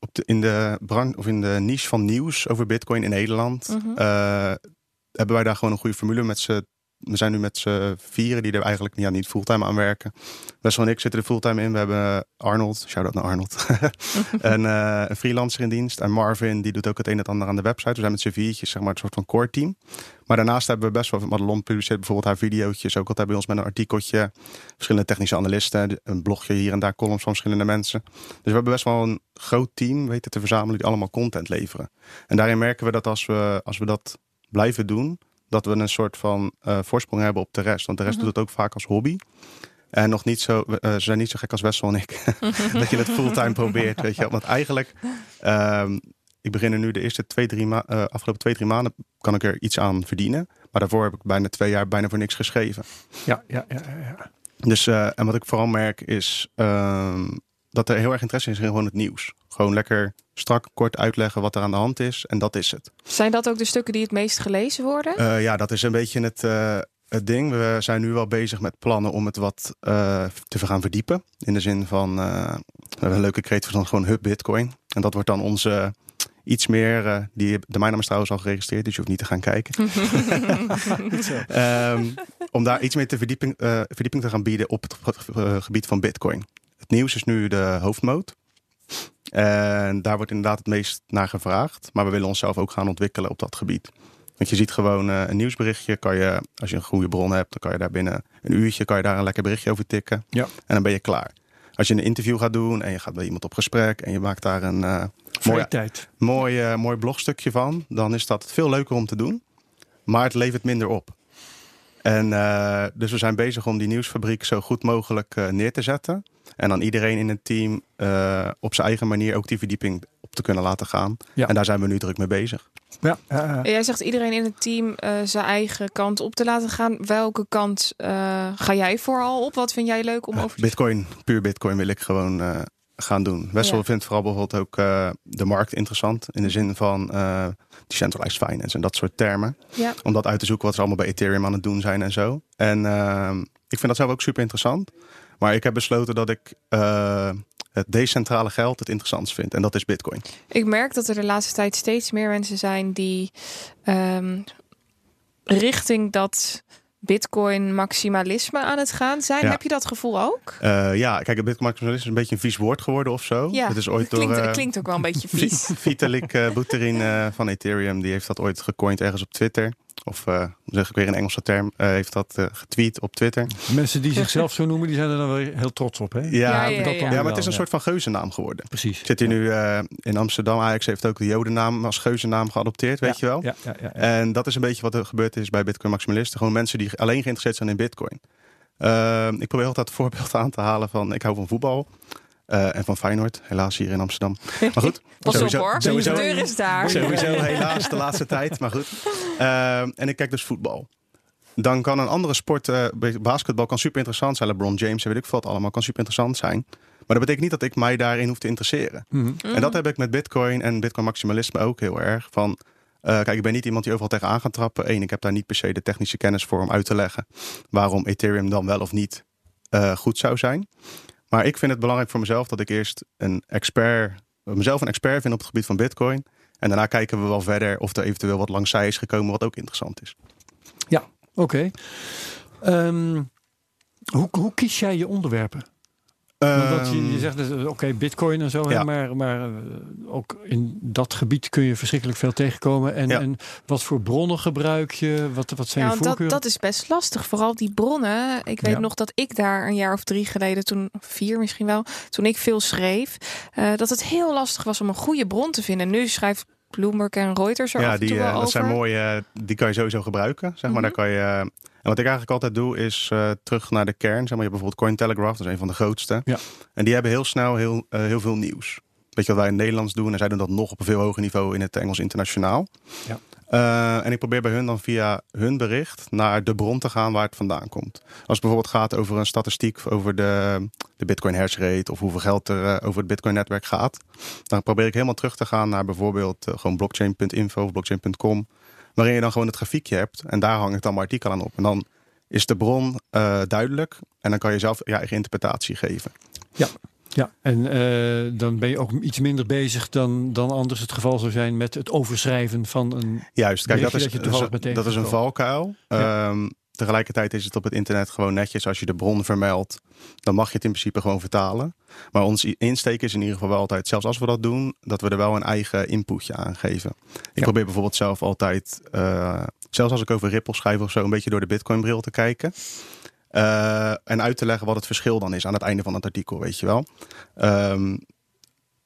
C: op de, in, de brand, of in de niche van nieuws over Bitcoin in Nederland.
B: Mhm.
C: eh, hebben wij daar gewoon een goede formule met z'n. We zijn nu met z'n vieren die er eigenlijk ja, niet fulltime aan werken. Wessel en ik zitten er fulltime in. We hebben Arnold, shout-out naar Arnold. en, eh, een freelancer in dienst. En Marvin, die doet ook het een en ander aan de website. We zijn met z'n viertjes, zeg maar, een soort van core team. Maar daarnaast hebben we best wel... Madelon publiceert bijvoorbeeld haar videootjes. Ook altijd bij ons met een artikeltje. Verschillende technische analisten. Een blogje hier en daar, columns van verschillende mensen. Dus we hebben best wel een groot team weten te verzamelen... die allemaal content leveren. En daarin merken we dat als we, als we dat blijven doen... dat we een soort van eh, voorsprong hebben op de rest. Want de rest doet het ook vaak als hobby. En nog niet zo, eh, ze zijn niet zo gek als Wessel en ik. dat je het fulltime probeert, weet je. wel. Want eigenlijk, ehm, ik begin er nu de eerste twee, drie ma eh, afgelopen twee, drie maanden kan ik er iets aan verdienen. Maar daarvoor heb ik bijna twee jaar bijna voor niks geschreven.
A: Ja, ja, ja, ja, ja.
C: Dus, en wat ik vooral merk is ehm, dat er heel erg interesse is in gewoon het nieuws. Gewoon lekker strak, kort uitleggen wat er aan de hand is. En dat is het.
B: Zijn dat ook de stukken die het meest gelezen worden?
C: Eh, ja, dat is een beetje het, eh, het ding. We zijn nu wel bezig met plannen om het wat eh, te gaan verdiepen. In de zin van, eh, we hebben een leuke kreet van gewoon Hub Bitcoin. En dat wordt dan onze iets meer, eh, die, de mijn naam is trouwens al geregistreerd, dus je hoeft niet te gaan kijken. Ehm, om daar iets meer te verdieping, eh, verdieping te gaan bieden op het gebied van Bitcoin. Het nieuws is nu de hoofdmoot. En daar wordt inderdaad het meest naar gevraagd. Maar we willen onszelf ook gaan ontwikkelen op dat gebied. Want je ziet gewoon eh, een nieuwsberichtje. Kan je, als je een goede bron hebt, dan kan je daar binnen een uurtje kan je daar een lekker berichtje over tikken.
A: Ja.
C: En dan ben je klaar. Als je een interview gaat doen en je gaat bij iemand op gesprek en je maakt daar een eh,
A: Vrije
C: mooi,
A: tijd.
C: mooi, eh, mooi blogstukje van, dan is dat veel leuker om te doen. Maar het levert minder op. En eh, dus we zijn bezig om die nieuwsfabriek zo goed mogelijk eh, neer te zetten. En dan iedereen in het team eh, op zijn eigen manier ook die verdieping op te kunnen laten gaan.
A: Ja.
C: En daar zijn we nu druk mee bezig.
A: Ja.
B: Jij zegt iedereen in het team eh, zijn eigen kant op te laten gaan. Welke kant eh, ga jij vooral op? Wat vind jij leuk om over te
C: Bitcoin, puur Bitcoin wil ik gewoon eh, gaan doen. Wessel
B: Ja.
C: vindt vooral bijvoorbeeld ook eh, de markt interessant. In de zin van eh decentralized finance en dat soort termen.
B: Ja.
C: Om dat uit te zoeken wat ze allemaal bij Ethereum aan het doen zijn en zo. En ehm, ik vind dat zelf ook super interessant. Maar ik heb besloten dat ik eh, het decentrale geld het interessantst vindt. En dat is Bitcoin.
B: Ik merk dat er de laatste tijd steeds meer mensen zijn die ehm, richting dat Bitcoin maximalisme aan het gaan zijn.
C: Ja.
B: Heb je dat gevoel ook?
C: Eh, ja, kijk, het Bitcoin maximalisme is een beetje een vies woord geworden of zo.
B: Ja,
C: het is ooit
B: klinkt,
C: door... eh,
B: klinkt ook wel een beetje vies.
C: Vitalik uh, Buterin eh, van Ethereum, die heeft dat ooit gecoind ergens op Twitter. Of uh, zeg ik weer een Engelse term, uh, heeft dat uh, getweet op Twitter.
A: Mensen die zichzelf zo noemen, die zijn er dan weer heel trots op. Hè?
C: Ja,
B: Ja, ja,
C: dat
B: ja.
C: ja, maar het is een soort van geuzennaam geworden.
A: Precies.
C: Ik zit hier nu eh, in Amsterdam. Ajax heeft ook de jodennaam als geuzennaam geadopteerd, weet je wel.
A: Ja, ja, ja, ja.
C: En dat is een beetje wat er gebeurd is bij Bitcoin maximalisten. Gewoon mensen die alleen geïnteresseerd zijn in Bitcoin. Uh, ik probeer altijd het voorbeeld aan te halen van ik hou van voetbal. Uh, en van Feyenoord, helaas hier in Amsterdam. Maar goed,
B: Pas
C: sowieso,
B: op hoor,
C: sowieso,
B: de deur is daar.
C: sowieso helaas de laatste tijd. Maar goed. Uh, en ik kijk dus voetbal. Dan kan een andere sport, uh, basketbal kan super interessant zijn. LeBron James, weet ik veel wat allemaal, kan super interessant zijn. Maar dat betekent niet dat ik mij daarin hoef te interesseren.
A: Mhm.
C: En dat heb ik met Bitcoin en Bitcoin maximalisme ook heel erg. Van, uh, kijk, ik ben niet iemand die overal tegenaan gaat trappen. Eén, ik heb daar niet per se de technische kennis voor om uit te leggen waarom Ethereum dan wel of niet uh, goed zou zijn. Maar ik vind het belangrijk voor mezelf dat ik eerst een expert, mezelf een expert vind op het gebied van Bitcoin. En daarna kijken we wel verder of er eventueel wat langs zij is gekomen, wat ook interessant is.
A: Ja, oké. Um, hoe, hoe kies jij je onderwerpen? Want je, je zegt, oké, okay, bitcoin en zo,
C: Ja.
A: maar, maar uh, ook in dat gebied kun je verschrikkelijk veel tegenkomen. En,
C: Ja.
A: en wat voor bronnen gebruik je? Wat, wat zijn
B: Ja,
A: je
B: want dat,
A: voorkeuren?
B: dat is best lastig. Vooral die bronnen. Ik weet
A: Ja.
B: nog dat ik daar een jaar of drie geleden, toen vier misschien wel, toen ik veel schreef, uh, dat het heel lastig was om een goede bron te vinden. Nu schrijft Bloomberg en Reuters er af
C: Ja, die,
B: wel
C: uh, dat
B: over.
C: zijn mooie, die kan je sowieso gebruiken. Zeg maar.
B: Mhm.
C: Daar kan je, en wat ik eigenlijk altijd doe, is uh, terug naar de kern. Zeg maar, je hebt bijvoorbeeld Cointelegraph, dat is een van de grootste.
A: Ja.
C: En die hebben heel snel heel, uh, heel veel nieuws. Weet je wat wij in het Nederlands doen? En zij doen dat nog op een veel hoger niveau in het Engels internationaal.
A: Ja.
C: Uh, en ik probeer bij hun dan via hun bericht naar de bron te gaan waar het vandaan komt. Als het bijvoorbeeld gaat over een statistiek over de, de Bitcoin hash rate of hoeveel geld er uh, over het Bitcoin netwerk gaat, dan probeer ik helemaal terug te gaan naar bijvoorbeeld uh, gewoon blockchain.info of blockchain.com, waarin je dan gewoon het grafiekje hebt en daar hang ik dan mijn artikel aan op. En dan is de bron duidelijk en dan kan je zelf je eigen interpretatie geven.
A: Ja. Ja, en uh, dan ben je ook iets minder bezig dan, dan anders het geval zou zijn met het overschrijven van een.
C: Juist, kijk, dat is,
A: dat, je
C: dat, is, dat is een valkuil.
A: Ja.
C: Um, tegelijkertijd is het op het internet gewoon netjes. Als je de bron vermeldt, dan mag je het in principe gewoon vertalen. Maar ons insteek is in ieder geval wel altijd, zelfs als we dat doen, dat we er wel een eigen inputje aan geven. Ik
A: Ja.
C: probeer bijvoorbeeld zelf altijd, uh, zelfs als ik over Ripple schrijf of zo, een beetje door de Bitcoin bril te kijken. Uh, en uit te leggen wat het verschil dan is aan het einde van het artikel, weet je wel. Um,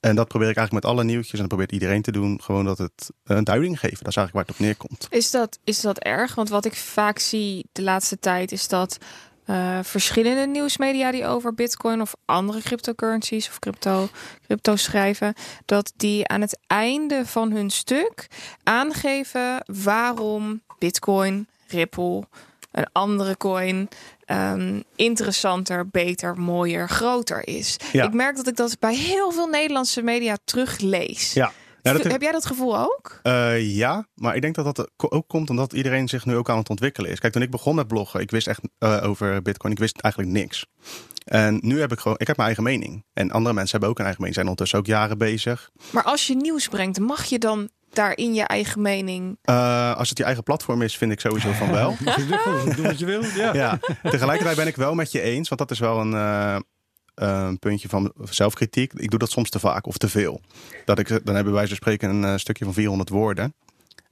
C: en dat probeer ik eigenlijk met alle nieuwtjes en dat probeert iedereen te doen. Gewoon dat het een duiding geven. Dat is eigenlijk waar het op neerkomt.
B: Is dat, is dat erg? Want wat ik vaak zie de laatste tijd is dat uh, verschillende nieuwsmedia die over Bitcoin of andere cryptocurrencies of crypto, crypto schrijven, dat die aan het einde van hun stuk aangeven waarom Bitcoin, Ripple, een andere coin um, interessanter, beter, mooier, groter is.
C: Ja.
B: Ik merk dat ik dat bij heel veel Nederlandse media teruglees.
C: Ja. Ja, dat
B: Heb jij dat gevoel ook?
C: Uh, ja, maar ik denk dat dat ook komt omdat iedereen zich nu ook aan het ontwikkelen is. Kijk, toen ik begon met bloggen, ik wist echt uh, over Bitcoin, ik wist eigenlijk niks. En nu heb ik gewoon, ik heb mijn eigen mening. En andere mensen hebben ook een eigen mening, zijn ondertussen ook jaren bezig.
B: Maar als je nieuws brengt, mag je dan daarin je eigen mening?
C: Uh, als het je eigen platform is, vind ik sowieso van wel.
A: Doe wat je wil. Ja.
C: ja. Tegelijkertijd ben ik wel met je eens, want dat is wel een, uh, een puntje van zelfkritiek. Ik doe dat soms te vaak of te veel. Dat ik, dan hebben wij zo spreken een uh, stukje van 400 woorden.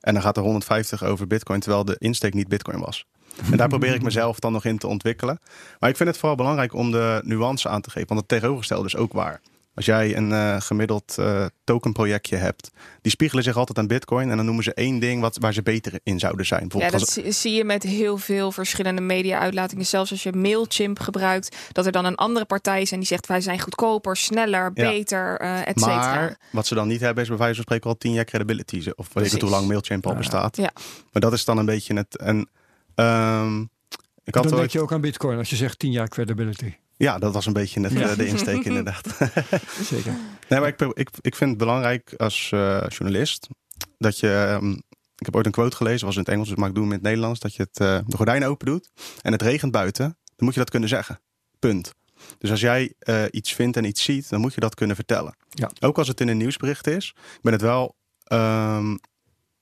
C: En dan gaat er 150 over Bitcoin, terwijl de insteek niet Bitcoin was. En daar probeer ik mezelf dan nog in te ontwikkelen. Maar ik vind het vooral belangrijk om de nuance aan te geven. Want het tegenovergestelde is ook waar. Als jij een uh, gemiddeld uh, tokenprojectje hebt, die spiegelen zich altijd aan Bitcoin en dan noemen ze één ding wat, waar ze beter in zouden zijn.
B: Ja, dat als... zie je met heel veel verschillende media-uitlatingen. Zelfs als je Mailchimp gebruikt, dat er dan een andere partij is en die zegt wij zijn goedkoper, sneller, ja. beter, uh, et cetera.
C: Maar wat ze dan niet hebben is bij wijze van spreken al tien jaar credibility. Of weet ik het hoe lang Mailchimp al bestaat.
B: Ja.
C: Maar dat is dan een beetje het. En, um,
A: ik had dan denk je ook aan Bitcoin als je zegt 10 jaar credibility.
C: Ja, dat was een beetje het, ja. de insteek inderdaad.
A: Zeker.
C: Nee, maar ik, ik, ik vind het belangrijk als uh, journalist dat je... Um, ik heb ooit een quote gelezen, was in het Engels, dus mag ik doen met het Nederlands. Dat je het, uh, de gordijnen open doet en het regent buiten. Dan moet je dat kunnen zeggen. Punt. Dus als jij eh, iets vindt en iets ziet, dan moet je dat kunnen vertellen.
A: Ja.
C: Ook als het in een nieuwsbericht is. Ik ben het wel. ehm,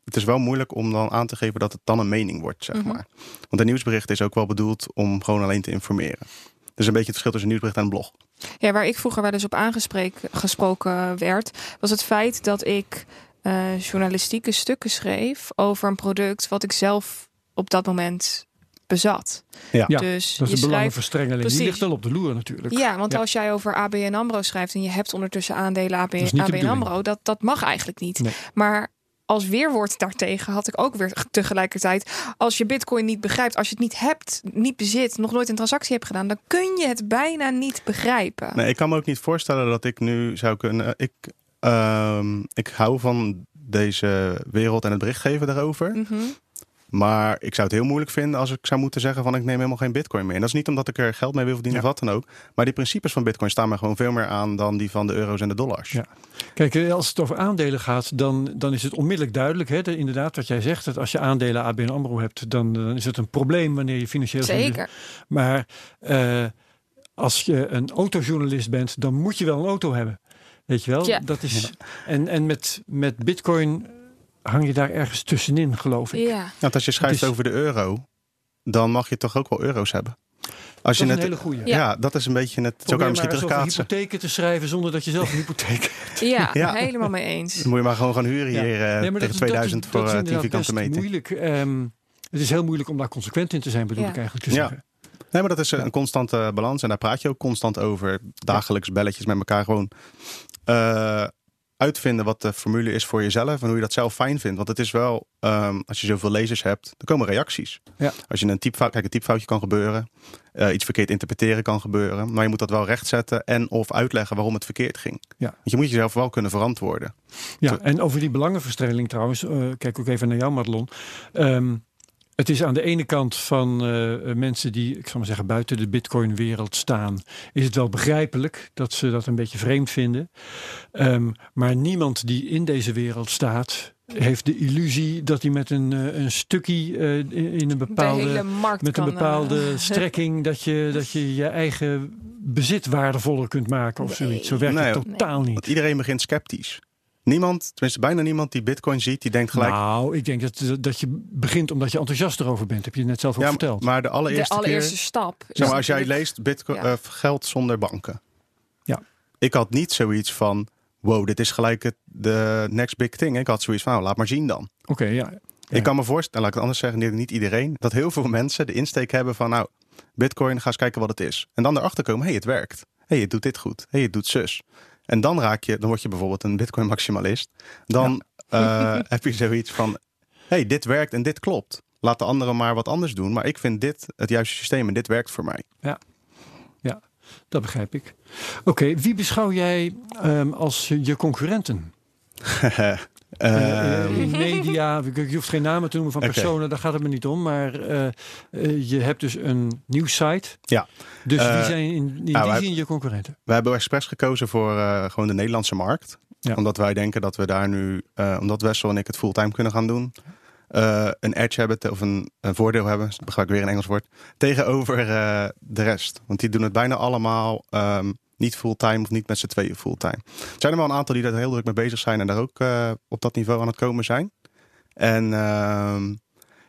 C: het is wel moeilijk om dan aan te geven dat het dan een mening wordt, zeg
B: Mhm.
C: maar. Want een nieuwsbericht is ook wel bedoeld om gewoon alleen te informeren. Dus een beetje het verschil tussen een nieuwsbericht en een blog.
B: Ja, waar ik vroeger wel eens op aangesproken werd, was het feit dat ik eh, journalistieke stukken schreef over een product wat ik zelf op dat moment bezat.
C: Ja.
A: Ja,
B: dus
A: Dat is
B: je
A: een
B: schrijft.
A: belangenverstrengeling. Die
B: Precies.
A: ligt wel op de loer natuurlijk.
B: Ja, want
A: Ja.
B: als jij over ABN AMRO schrijft en je hebt ondertussen aandelen ABN
A: bedoeling.
B: AMRO, dat, dat mag eigenlijk niet.
A: Nee.
B: Maar als weerwoord daartegen had ik ook weer tegelijkertijd, als je bitcoin niet begrijpt, als je het niet hebt, niet bezit, nog nooit een transactie hebt gedaan, dan kun je het bijna niet begrijpen.
C: Nee, ik kan me ook niet voorstellen dat ik nu zou kunnen. Ik, ehm, ik hou van deze wereld en het berichtgeven daarover.
B: Mhm.
C: Maar ik zou het heel moeilijk vinden als ik zou moeten zeggen van ik neem helemaal geen bitcoin meer. En dat is niet omdat ik er geld mee wil verdienen
A: Ja.
C: of wat dan ook. Maar die principes van bitcoin staan me gewoon veel meer aan dan die van de euro's en de dollars.
A: Ja. Kijk, eh, als het over aandelen gaat, dan, dan is het onmiddellijk duidelijk. Hè, de- inderdaad, wat jij zegt. Dat als je aandelen ABN AMRO hebt, dan, dan is het een probleem wanneer je financieel...
B: Zeker.
A: Maar eh, als je een autojournalist bent, dan moet je wel een auto hebben. Weet je wel?
B: Ja.
A: Dat is, En, en met, met bitcoin hang je daar ergens tussenin, geloof ik.
B: Ja.
C: Want als je schrijft
A: is-
C: over de euro, dan mag je toch ook wel euro's hebben. Als
A: Dat
C: je
A: is een
C: net,
A: hele goeie.
C: ja. dat is een beetje het. Zo kan je misschien terugkaatsen.
A: hypotheken te schrijven zonder dat je zelf een hypotheek hebt.
B: Ja,
C: Ja.
B: helemaal mee eens.
C: Dan moet je maar gewoon gaan huren
A: Ja.
C: hier eh,
A: Nee, maar dat
C: tegen
A: is- dat
C: 2000
A: is-
C: voor
A: dat is
C: eh, 10
A: inderdaad
C: vierkante
A: best
C: meter.
A: moeilijk. Ehm, het is heel moeilijk om daar consequent in te zijn, bedoel
B: Ja.
A: ik eigenlijk te
C: Ja.
A: zeggen.
C: Nee, maar dat is eh, een constante balans. En daar praat je ook constant over. Dagelijks belletjes met elkaar gewoon eh, uitvinden wat de formule is voor jezelf. En hoe je dat zelf fijn vindt. Want het is wel, ehm, als je zoveel lezers hebt, dan komen reacties.
A: Ja.
C: Als je een typfout, kijk, een typfoutje kan gebeuren. eh, iets verkeerd interpreteren kan gebeuren. Maar je moet dat wel rechtzetten en of uitleggen waarom het verkeerd ging.
A: Ja.
C: Want je moet jezelf wel kunnen verantwoorden.
A: Ja,
C: Zo-
A: en over die belangenverstrengeling trouwens, eh, kijk ook even naar jou, Madelon. Ehm, het is aan de ene kant van eh, mensen die, ik zal maar zeggen, buiten de Bitcoin-wereld staan, is het wel begrijpelijk dat ze dat een beetje vreemd vinden. Ehm, maar niemand die in deze wereld staat, heeft de illusie dat hij met een, eh, een stukje eh, in een
B: de
A: bepaalde met een bepaalde strekking dat je, dat je je eigen bezit waardevoller kunt maken of
B: Nee.
A: zoiets. Zo werkt
C: Nee,
A: het totaal niet.
C: Want iedereen begint sceptisch. Niemand, tenminste bijna niemand die bitcoin ziet, die denkt gelijk...
A: Nou, ik denk dat, dat je begint omdat je enthousiast erover bent. Heb je net zelf ook
C: ja,
A: verteld.
C: maar de
B: de
C: allereerste,
B: allereerste
C: keer...
B: stap. is
C: Zeg maar, als jij leest Bitcoin,
B: Ja.
C: eh, geld zonder banken.
A: Ja.
C: Ik had niet zoiets van, wow, dit is gelijk het de next big thing. Ik had zoiets van, nou, laat maar zien dan.
A: Oké, ja. Ja.
C: Ik kan me voorstellen, laat ik het anders zeggen, niet iedereen, dat heel veel mensen de insteek hebben van, nou, Bitcoin, ga eens kijken wat het is. En dan erachter komen, hey, het werkt. hey, het doet dit goed. hey, het doet zus. En dan raak je, dan word je bijvoorbeeld een Bitcoin maximalist. Dan eh, heb je zoiets van, hey, dit werkt en dit klopt. Laat de anderen maar wat anders doen. Maar ik vind dit het juiste systeem en dit werkt voor mij.
A: Dat begrijp ik. Oké, wie beschouw jij ehm, als je concurrenten? In media, je hoeft geen namen te noemen van personen, daar gaat het me niet om. Maar je hebt dus een nieuwssite.
C: Ja.
A: Dus wie zijn in, in die
C: nou, wij-
A: zin je concurrenten?
C: We hebben expres gekozen voor gewoon de Nederlandse markt.
A: Ja.
C: Omdat wij denken dat we daar nu, omdat Wessel en ik het fulltime kunnen gaan doen, een edge hebben, of een, een voordeel hebben, gebruik ik weer een Engels woord, tegenover de rest. Want die doen het bijna allemaal ehm, niet fulltime of niet met z'n tweeën fulltime. Er zijn er wel een aantal die daar heel druk mee bezig zijn en daar ook eh, op dat niveau aan het komen zijn. En ehm,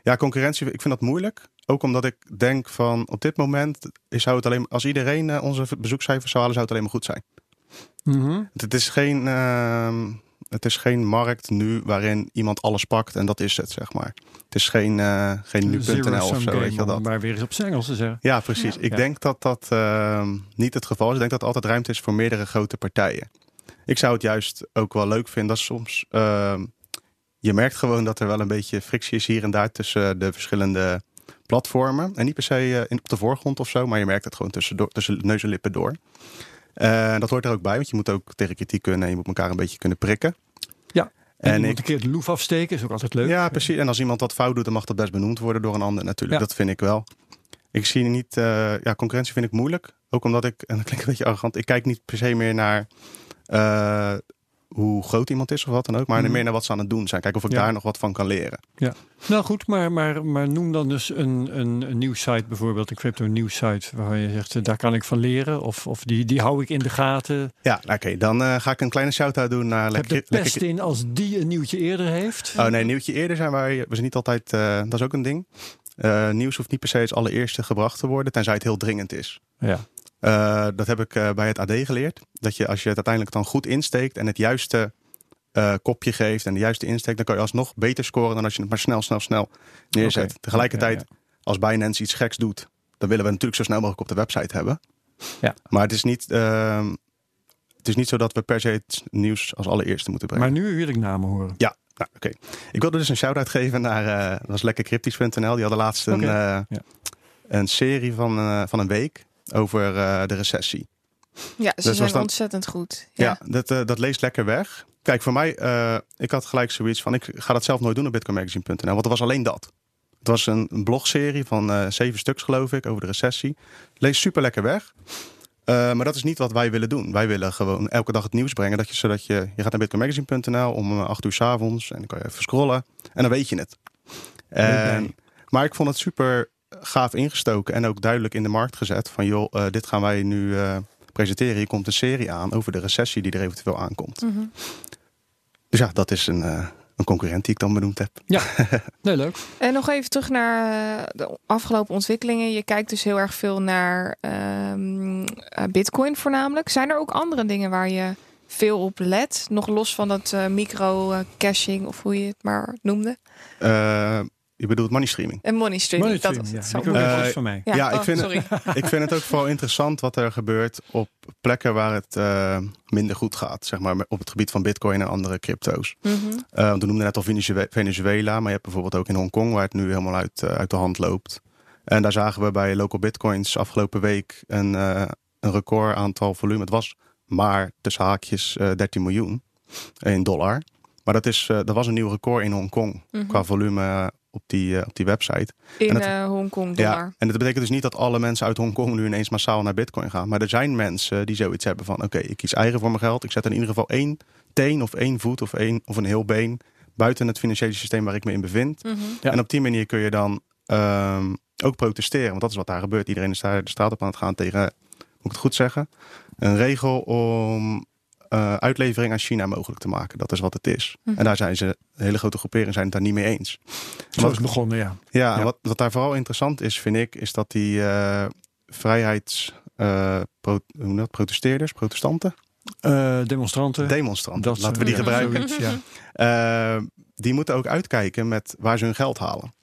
C: ja, concurrentie, ik vind dat moeilijk. Ook omdat ik denk van op dit moment zou het alleen, als iedereen eh, onze bezoekcijfers zou halen, zou het alleen maar goed zijn.
A: Mhm.
C: Het is geen, ehm, het is geen markt nu waarin iemand alles pakt en dat is het, zeg maar. Het is geen, eh geen nu.nl of zo, weet je dat.
A: maar weer eens op Engels te zeggen.
C: Ja, precies. Ik
A: Ja.
C: denk dat dat ehm, niet het geval is. Ik denk dat er altijd ruimte is voor meerdere grote partijen. Ik zou het juist ook wel leuk vinden als soms... ehm, je merkt gewoon dat er wel een beetje frictie is hier en daar tussen de verschillende platformen. En niet per se eh, in, op de voorgrond of zo, maar je merkt het gewoon tussen, tussen neus en lippen door. Eh, dat hoort er ook bij, want je moet ook tegen kritiek kunnen en je moet elkaar een beetje kunnen prikken.
A: Ja. En,
C: En
A: iemand
C: ik,
A: een keer de loef afsteken is ook altijd leuk.
C: ja, precies. En als iemand dat fout doet, dan mag dat best benoemd worden door een ander natuurlijk.
A: Ja.
C: Dat vind ik wel. Ik zie niet, eh, ja, concurrentie vind ik moeilijk. Ook omdat ik, en dat klinkt een beetje arrogant, ik kijk niet per se meer naar eh, hoe groot iemand is of wat dan ook. Maar
A: Mhm.
C: meer naar wat ze aan het doen zijn. Kijken of ik
A: Ja.
C: daar nog wat van kan leren.
A: Nou goed, maar, maar, maar noem dan dus een, een, een nieuwssite bijvoorbeeld, een crypto nieuwssite, waar je zegt, eh, daar kan ik van leren. Of, of die, die hou ik in de gaten.
C: Ja, nou, oké. Dan eh, ga ik een kleine shout-out doen naar
A: Heb de pest in als die een nieuwtje eerder heeft.
C: Oh nee, nieuwtje eerder zijn wij. We zijn niet altijd. eh, dat is ook een ding. Nieuws hoeft niet per se als allereerste gebracht te worden, tenzij het heel dringend is.
A: Ja.
C: Eh, dat heb ik eh, bij het AD geleerd. Dat je als je het uiteindelijk dan goed insteekt en het juiste eh, kopje geeft en de juiste insteek, dan kan je alsnog beter scoren dan als je het maar snel, snel, snel neerzet. Tegelijkertijd,
A: Ja,
C: als Binance iets geks doet, dan willen we natuurlijk zo snel mogelijk op de website hebben.
A: Ja.
C: Maar het is niet. ehm, het is niet zo dat we per se het nieuws als allereerste moeten brengen.
A: Maar nu wil ik namen horen.
C: Ja, nou, oké. Ik wilde dus een shout-out geven naar, dat was lekkercryptisch.nl. Die hadden laatst een,
A: ja.
C: een serie van, van een week over eh, de recessie.
B: Ja, ze
C: was
B: zijn
C: dan-
B: ontzettend goed.
C: Ja,
B: Ja.
C: dat, eh, dat leest lekker weg. Kijk, voor mij, eh, ik had gelijk zoiets van, ik ga dat zelf nooit doen op bitcoinmagazine.nl, want het was alleen dat. Het was een, een blogserie van eh, zeven stuks, geloof ik, over de recessie. Lees super lekker weg. Eh, maar dat is niet wat wij willen doen. Wij willen gewoon elke dag het nieuws brengen. Dat je, zodat je, je gaat naar bitcoinmagazine.nl om eh, acht uur s avonds. En dan kan je even scrollen. En dan weet je het. En, maar ik vond het super gaaf ingestoken. En ook duidelijk in de markt gezet. Van joh, eh, dit gaan wij nu eh, presenteren. Hier komt een serie aan over de recessie die er eventueel aankomt.
B: Mhm.
C: Dus ja, dat is een, eh, een concurrent die ik dan benoemd heb.
A: Nee, leuk.
B: En nog even terug naar de afgelopen ontwikkelingen. Je kijkt dus heel erg veel naar ehm, eh, Bitcoin voornamelijk. Zijn er ook andere dingen waar je veel op let? Nog los van dat eh, micro-caching of hoe je het maar noemde.
C: Je bedoelt money streaming.
B: En money streaming.
A: Money
B: dat
A: streaming,
B: is
A: ja.
B: zo
A: van mij.
B: Ja,
C: ja, ik
B: oh,
C: vind het-
B: sorry.
C: ik vind het ook vooral interessant wat er gebeurt op plekken waar het eh, minder goed gaat. Zeg maar op het gebied van bitcoin en andere crypto's.
B: Mhm.
C: Eh, want we noemden net al Venezue- Venezuela, maar je hebt bijvoorbeeld ook in Hongkong waar het nu helemaal uit, eh, uit de hand loopt. En daar zagen we bij Local Bitcoins afgelopen week een, eh, een record aantal volume. Het was maar tussen haakjes eh 13 miljoen in dollar. Maar dat, is, eh, dat was een nieuw record in Hongkong
B: Mhm.
C: qua volume op, die, eh, op die website.
B: In eh, Hongkong dollar.
C: Ja, en dat betekent dus niet dat alle mensen uit Hongkong nu ineens massaal naar Bitcoin gaan. Maar er zijn mensen die zoiets hebben van: oké, ik kies eigen voor mijn geld. Ik zet in ieder geval één teen of één voet of, één, of een heel been buiten het financiële systeem waar ik me in bevind.
B: Mhm.
A: Ja.
C: En op die manier kun je dan ehm, ook protesteren. Want dat is wat daar gebeurt. Iedereen is daar de straat op aan het gaan tegen, moet ik het goed zeggen, een regel om eh, uitlevering aan China mogelijk te maken. Dat is wat het is.
B: Mhm.
C: En daar zijn ze, een hele grote groeperingen zijn het daar niet mee eens.
A: Zo is het begonnen, ja.
C: Ja. Wat, wat daar vooral interessant is, vind ik, is dat die eh, vrijheids... eh, pro- hoe dat? Protesteerders, protestanten,
A: Eh, demonstranten.
C: demonstranten,
A: dat
C: laten we die
A: ja,
C: gebruiken.
A: zoiets, ja.
C: Eh, die moeten ook uitkijken met waar ze hun geld halen.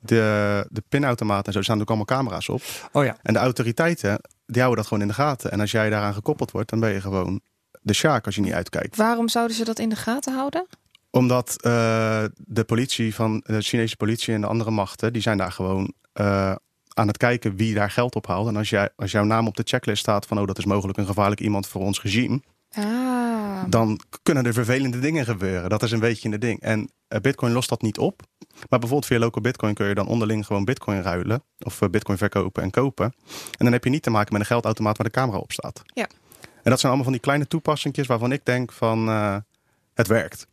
C: De, de pinautomaten en zo staan ook allemaal camera's op.
A: Oh ja.
C: En de autoriteiten, die houden dat gewoon in de gaten. En als jij daaraan gekoppeld wordt, dan ben je gewoon de sjaak als je niet uitkijkt.
B: Waarom zouden ze dat in de gaten houden?
C: Omdat eh, de politie van de Chinese politie en de andere machten, die zijn daar gewoon eh, aan het kijken wie daar geld op haalt. En als, jij, als jouw naam op de checklist staat van oh, dat is mogelijk een gevaarlijk iemand voor ons regime,
B: Ah.
C: dan kunnen er vervelende dingen gebeuren. Dat is een beetje een ding. En eh, Bitcoin lost dat niet op. Maar bijvoorbeeld via local Bitcoin kun je dan onderling gewoon Bitcoin ruilen. Of Bitcoin verkopen en kopen. En dan heb je niet te maken met een geldautomaat waar de camera op staat.
B: Ja.
C: En dat zijn allemaal van die kleine toepassingjes waarvan ik denk van eh, het werkt.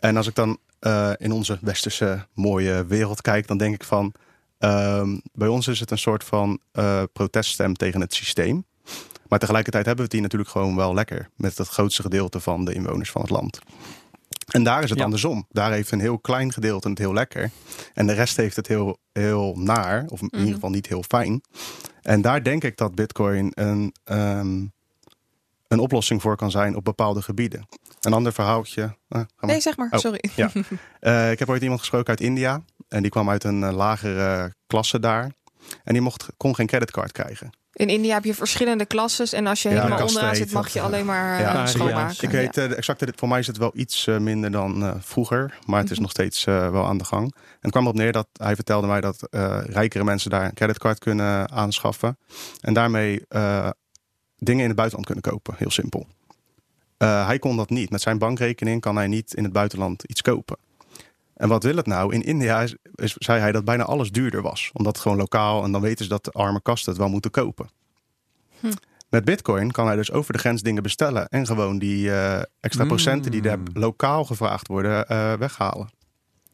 C: En als ik dan eh, in onze westerse mooie wereld kijk, dan denk ik van ehm, bij ons is het een soort van eh, proteststem tegen het systeem. Maar tegelijkertijd hebben we het hier natuurlijk gewoon wel lekker. Met het grootste gedeelte van de inwoners van het land. En daar is het
A: Ja.
C: andersom. Daar heeft een heel klein gedeelte het heel lekker. En de rest heeft het heel, heel naar. Of in
B: Mhm.
C: ieder geval niet heel fijn. En daar denk ik dat Bitcoin een, ehm, een oplossing voor kan zijn op bepaalde gebieden. Een ander verhaaltje. Ga maar.
B: Nee, zeg maar.
C: Oh.
B: Sorry.
C: Ja. Eh, ik heb ooit iemand gesproken uit India. En die kwam uit een eh, lagere klasse daar. En die mocht, kon geen creditcard krijgen.
B: In India heb je verschillende klasses. En als je
C: Ja,
B: helemaal onderaan zit, mag je alleen maar
C: Ja,
B: eh,
A: ja,
B: schoonmaken.
C: Ik weet eh, de exacte, voor mij is het wel iets eh, minder dan eh, vroeger. Maar het is
B: Mhm.
C: nog steeds eh, wel aan de gang. En het kwam erop neer dat hij vertelde mij dat eh, rijkere mensen daar een creditcard kunnen aanschaffen. En daarmee eh, dingen in het buitenland kunnen kopen. Heel simpel. Eh, hij kon dat niet. Met zijn bankrekening kan hij niet in het buitenland iets kopen. En wat wil het nou? In India is, is- zei hij dat bijna alles duurder was. Omdat het gewoon lokaal en dan weten ze dat de arme kasten het wel moeten kopen.
B: Hm.
C: Met Bitcoin kan hij dus over de grens dingen bestellen en gewoon die uh, extra procenten die daar lokaal gevraagd worden uh, weghalen.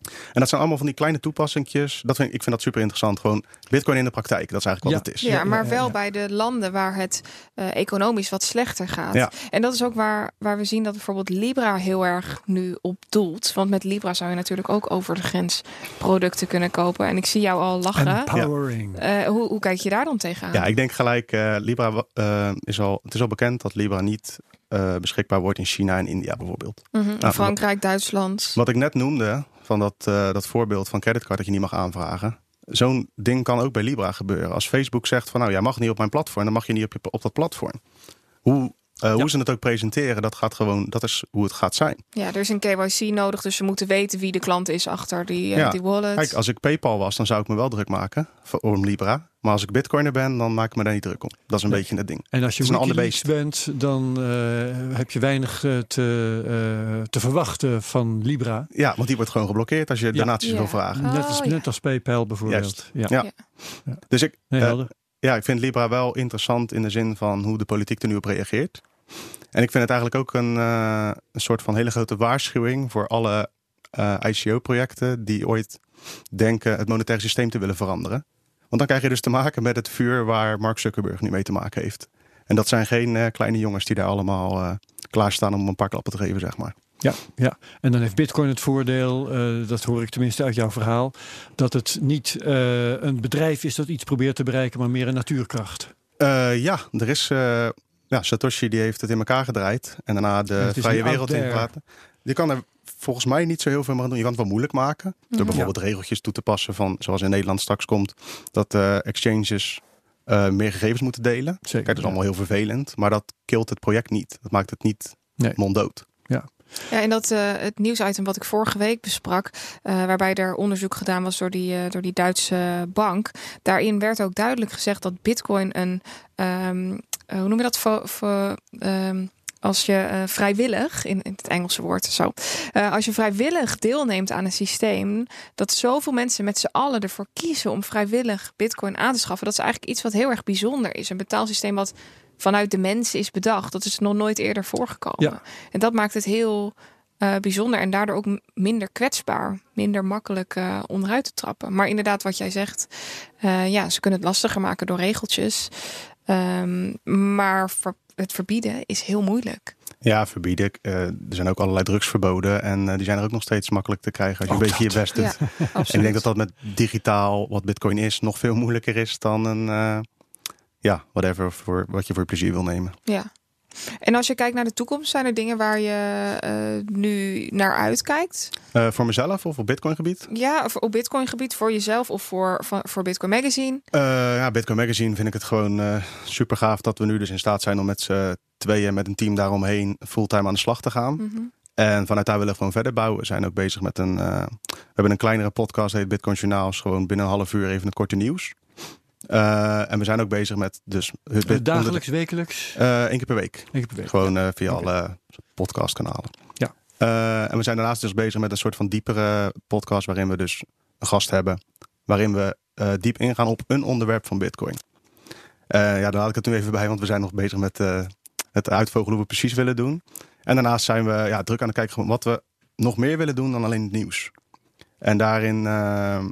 C: En dat zijn allemaal van die kleine toepassingjes. Dat vind, ik vind dat super interessant. Gewoon Bitcoin in de praktijk. Dat is eigenlijk
A: Ja.
C: wat het is.
B: Ja, maar
A: ja,
B: wel
A: ja.
B: bij de landen waar het eh, economisch wat slechter gaat.
C: Ja.
B: En dat is ook waar, waar we zien dat bijvoorbeeld Libra heel erg nu op doelt. Want met Libra zou je natuurlijk ook over de grens producten kunnen kopen. En ik zie jou al lachen.
A: Empowering.
B: Eh, hoe, hoe kijk je daar dan tegenaan?
C: Ja, ik denk gelijk, eh, Libra eh, is al, het is al bekend dat Libra niet eh, beschikbaar wordt in China en India bijvoorbeeld.
B: Mhm.
C: Nou,
B: Frankrijk, Duitsland.
C: Wat ik net noemde, van dat, eh, dat voorbeeld van creditcard dat je niet mag aanvragen. Zo'n ding kan ook bij Libra gebeuren. Als Facebook zegt van nou, jij mag niet op mijn platform, dan mag je niet op, op dat platform. Hoe, eh, hoe ze het ook presenteren, dat gaat gewoon, dat is hoe het gaat zijn.
B: Ja, er is een KYC nodig, dus ze moeten weten wie de klant is achter die, eh,
C: Ja.
B: die wallet.
C: Kijk, als ik PayPal was, dan zou ik me wel druk maken voor- om Libra. Maar als ik Bitcoiner ben, dan maak ik me daar niet druk om. Dat is een beetje het ding.
A: En als je
C: een ander
A: Wikileaks bent, dan eh, heb je weinig te, eh, te verwachten van Libra.
C: Ja, want die wordt gewoon geblokkeerd als je donaties
B: Ja.
C: wil vragen.
B: Oh,
A: net, als,
B: ja.
A: net als PayPal bijvoorbeeld. Ja.
C: Ja. Dus ik,
A: Nee, helder.
C: Ja, ik vind Libra wel interessant in de zin van hoe de politiek er nu op reageert. En ik vind het eigenlijk ook een, eh, een soort van hele grote waarschuwing voor alle eh, ICO-projecten die ooit denken het monetaire systeem te willen veranderen. Want dan krijg je dus te maken met het vuur waar Mark Zuckerberg nu mee te maken heeft. En dat zijn geen eh, kleine jongens die daar allemaal klaarstaan om een paar klappen te geven, zeg maar.
A: Ja, ja, en dan heeft Bitcoin het voordeel, eh, dat hoor ik tenminste uit jouw verhaal, dat het niet eh, een bedrijf is dat iets probeert te bereiken, maar meer een natuurkracht.
C: Eh, ja, er is. ja, Satoshi die heeft het in elkaar gedraaid. En daarna de vrije wereld
A: there.
C: ingelaten. Je kan er volgens mij niet zo heel veel mee doen. Je kan het wel moeilijk maken. Door
B: Mhm.
C: bijvoorbeeld regeltjes toe te passen van, zoals in Nederland straks komt, dat exchanges meer gegevens moeten delen.
A: Zeker.
C: Kijk, dat is allemaal heel vervelend. Maar dat kilt het project niet. Dat maakt het niet
A: Nee.
C: monddood.
B: Ja, en dat eh, het nieuwsitem wat ik vorige week besprak, eh, waarbij er onderzoek gedaan was door die, eh, door die Duitse bank. Daarin werd ook duidelijk gezegd dat Bitcoin een, ehm, eh, hoe noem je dat? Vo- vo- ehm, als je vrijwillig, in, in het Engelse woord zo, als je vrijwillig deelneemt aan een systeem, dat zoveel mensen met z'n allen ervoor kiezen om vrijwillig Bitcoin aan te schaffen, dat is eigenlijk iets wat heel erg bijzonder is. Een betaalsysteem wat vanuit de mensen is bedacht. Dat is nog nooit eerder voorgekomen.
A: Ja.
B: En dat maakt het heel eh, bijzonder en daardoor ook minder kwetsbaar, minder makkelijk eh, onderuit te trappen. Maar inderdaad, wat jij zegt, eh, ja, ze kunnen het lastiger maken door regeltjes. Ehm, maar ver- het verbieden is heel moeilijk.
C: Ja, verbieden. Er zijn ook allerlei drugs verboden. En eh, die zijn er ook nog steeds makkelijk te krijgen als je
A: Ook
C: een beetje je best doet.
B: Ja,
C: En ik denk dat dat met digitaal, wat Bitcoin is, nog veel moeilijker is dan een, eh, ja, whatever, voor, wat je voor plezier wil nemen.
B: Ja. En als je kijkt naar de toekomst, zijn er dingen waar je eh, nu naar uitkijkt?
C: Eh, voor mezelf of op Bitcoin gebied?
B: Ja, of op Bitcoin gebied voor jezelf of voor, voor, voor Bitcoin Magazine?
C: Eh, ja, Bitcoin Magazine vind ik het gewoon super gaaf dat we nu dus in staat zijn om met z'n tweeën met een team daaromheen fulltime aan de slag te gaan.
B: Mhm.
C: En vanuit daar willen we gewoon verder bouwen. We zijn ook bezig met een, we hebben een kleinere podcast, heet Bitcoin Journaals. Gewoon binnen een half uur even het korte nieuws. Eh, en we zijn ook bezig met dus het
A: Eh, dagelijks, wekelijks,
C: Eh, één keer per week.
A: één keer per week.
C: Gewoon eh, via alle podcastkanalen.
A: Ja.
C: Eh, en we zijn daarnaast dus bezig met een soort van diepere podcast waarin we dus een gast hebben. Waarin we eh, diep ingaan op een onderwerp van Bitcoin. Eh, ja, daar haal ik het nu even bij, want we zijn nog bezig met eh, het uitvogelen hoe we precies willen doen. En daarnaast zijn we ja, druk aan het kijken wat we nog meer willen doen dan alleen het nieuws. En daarin eh,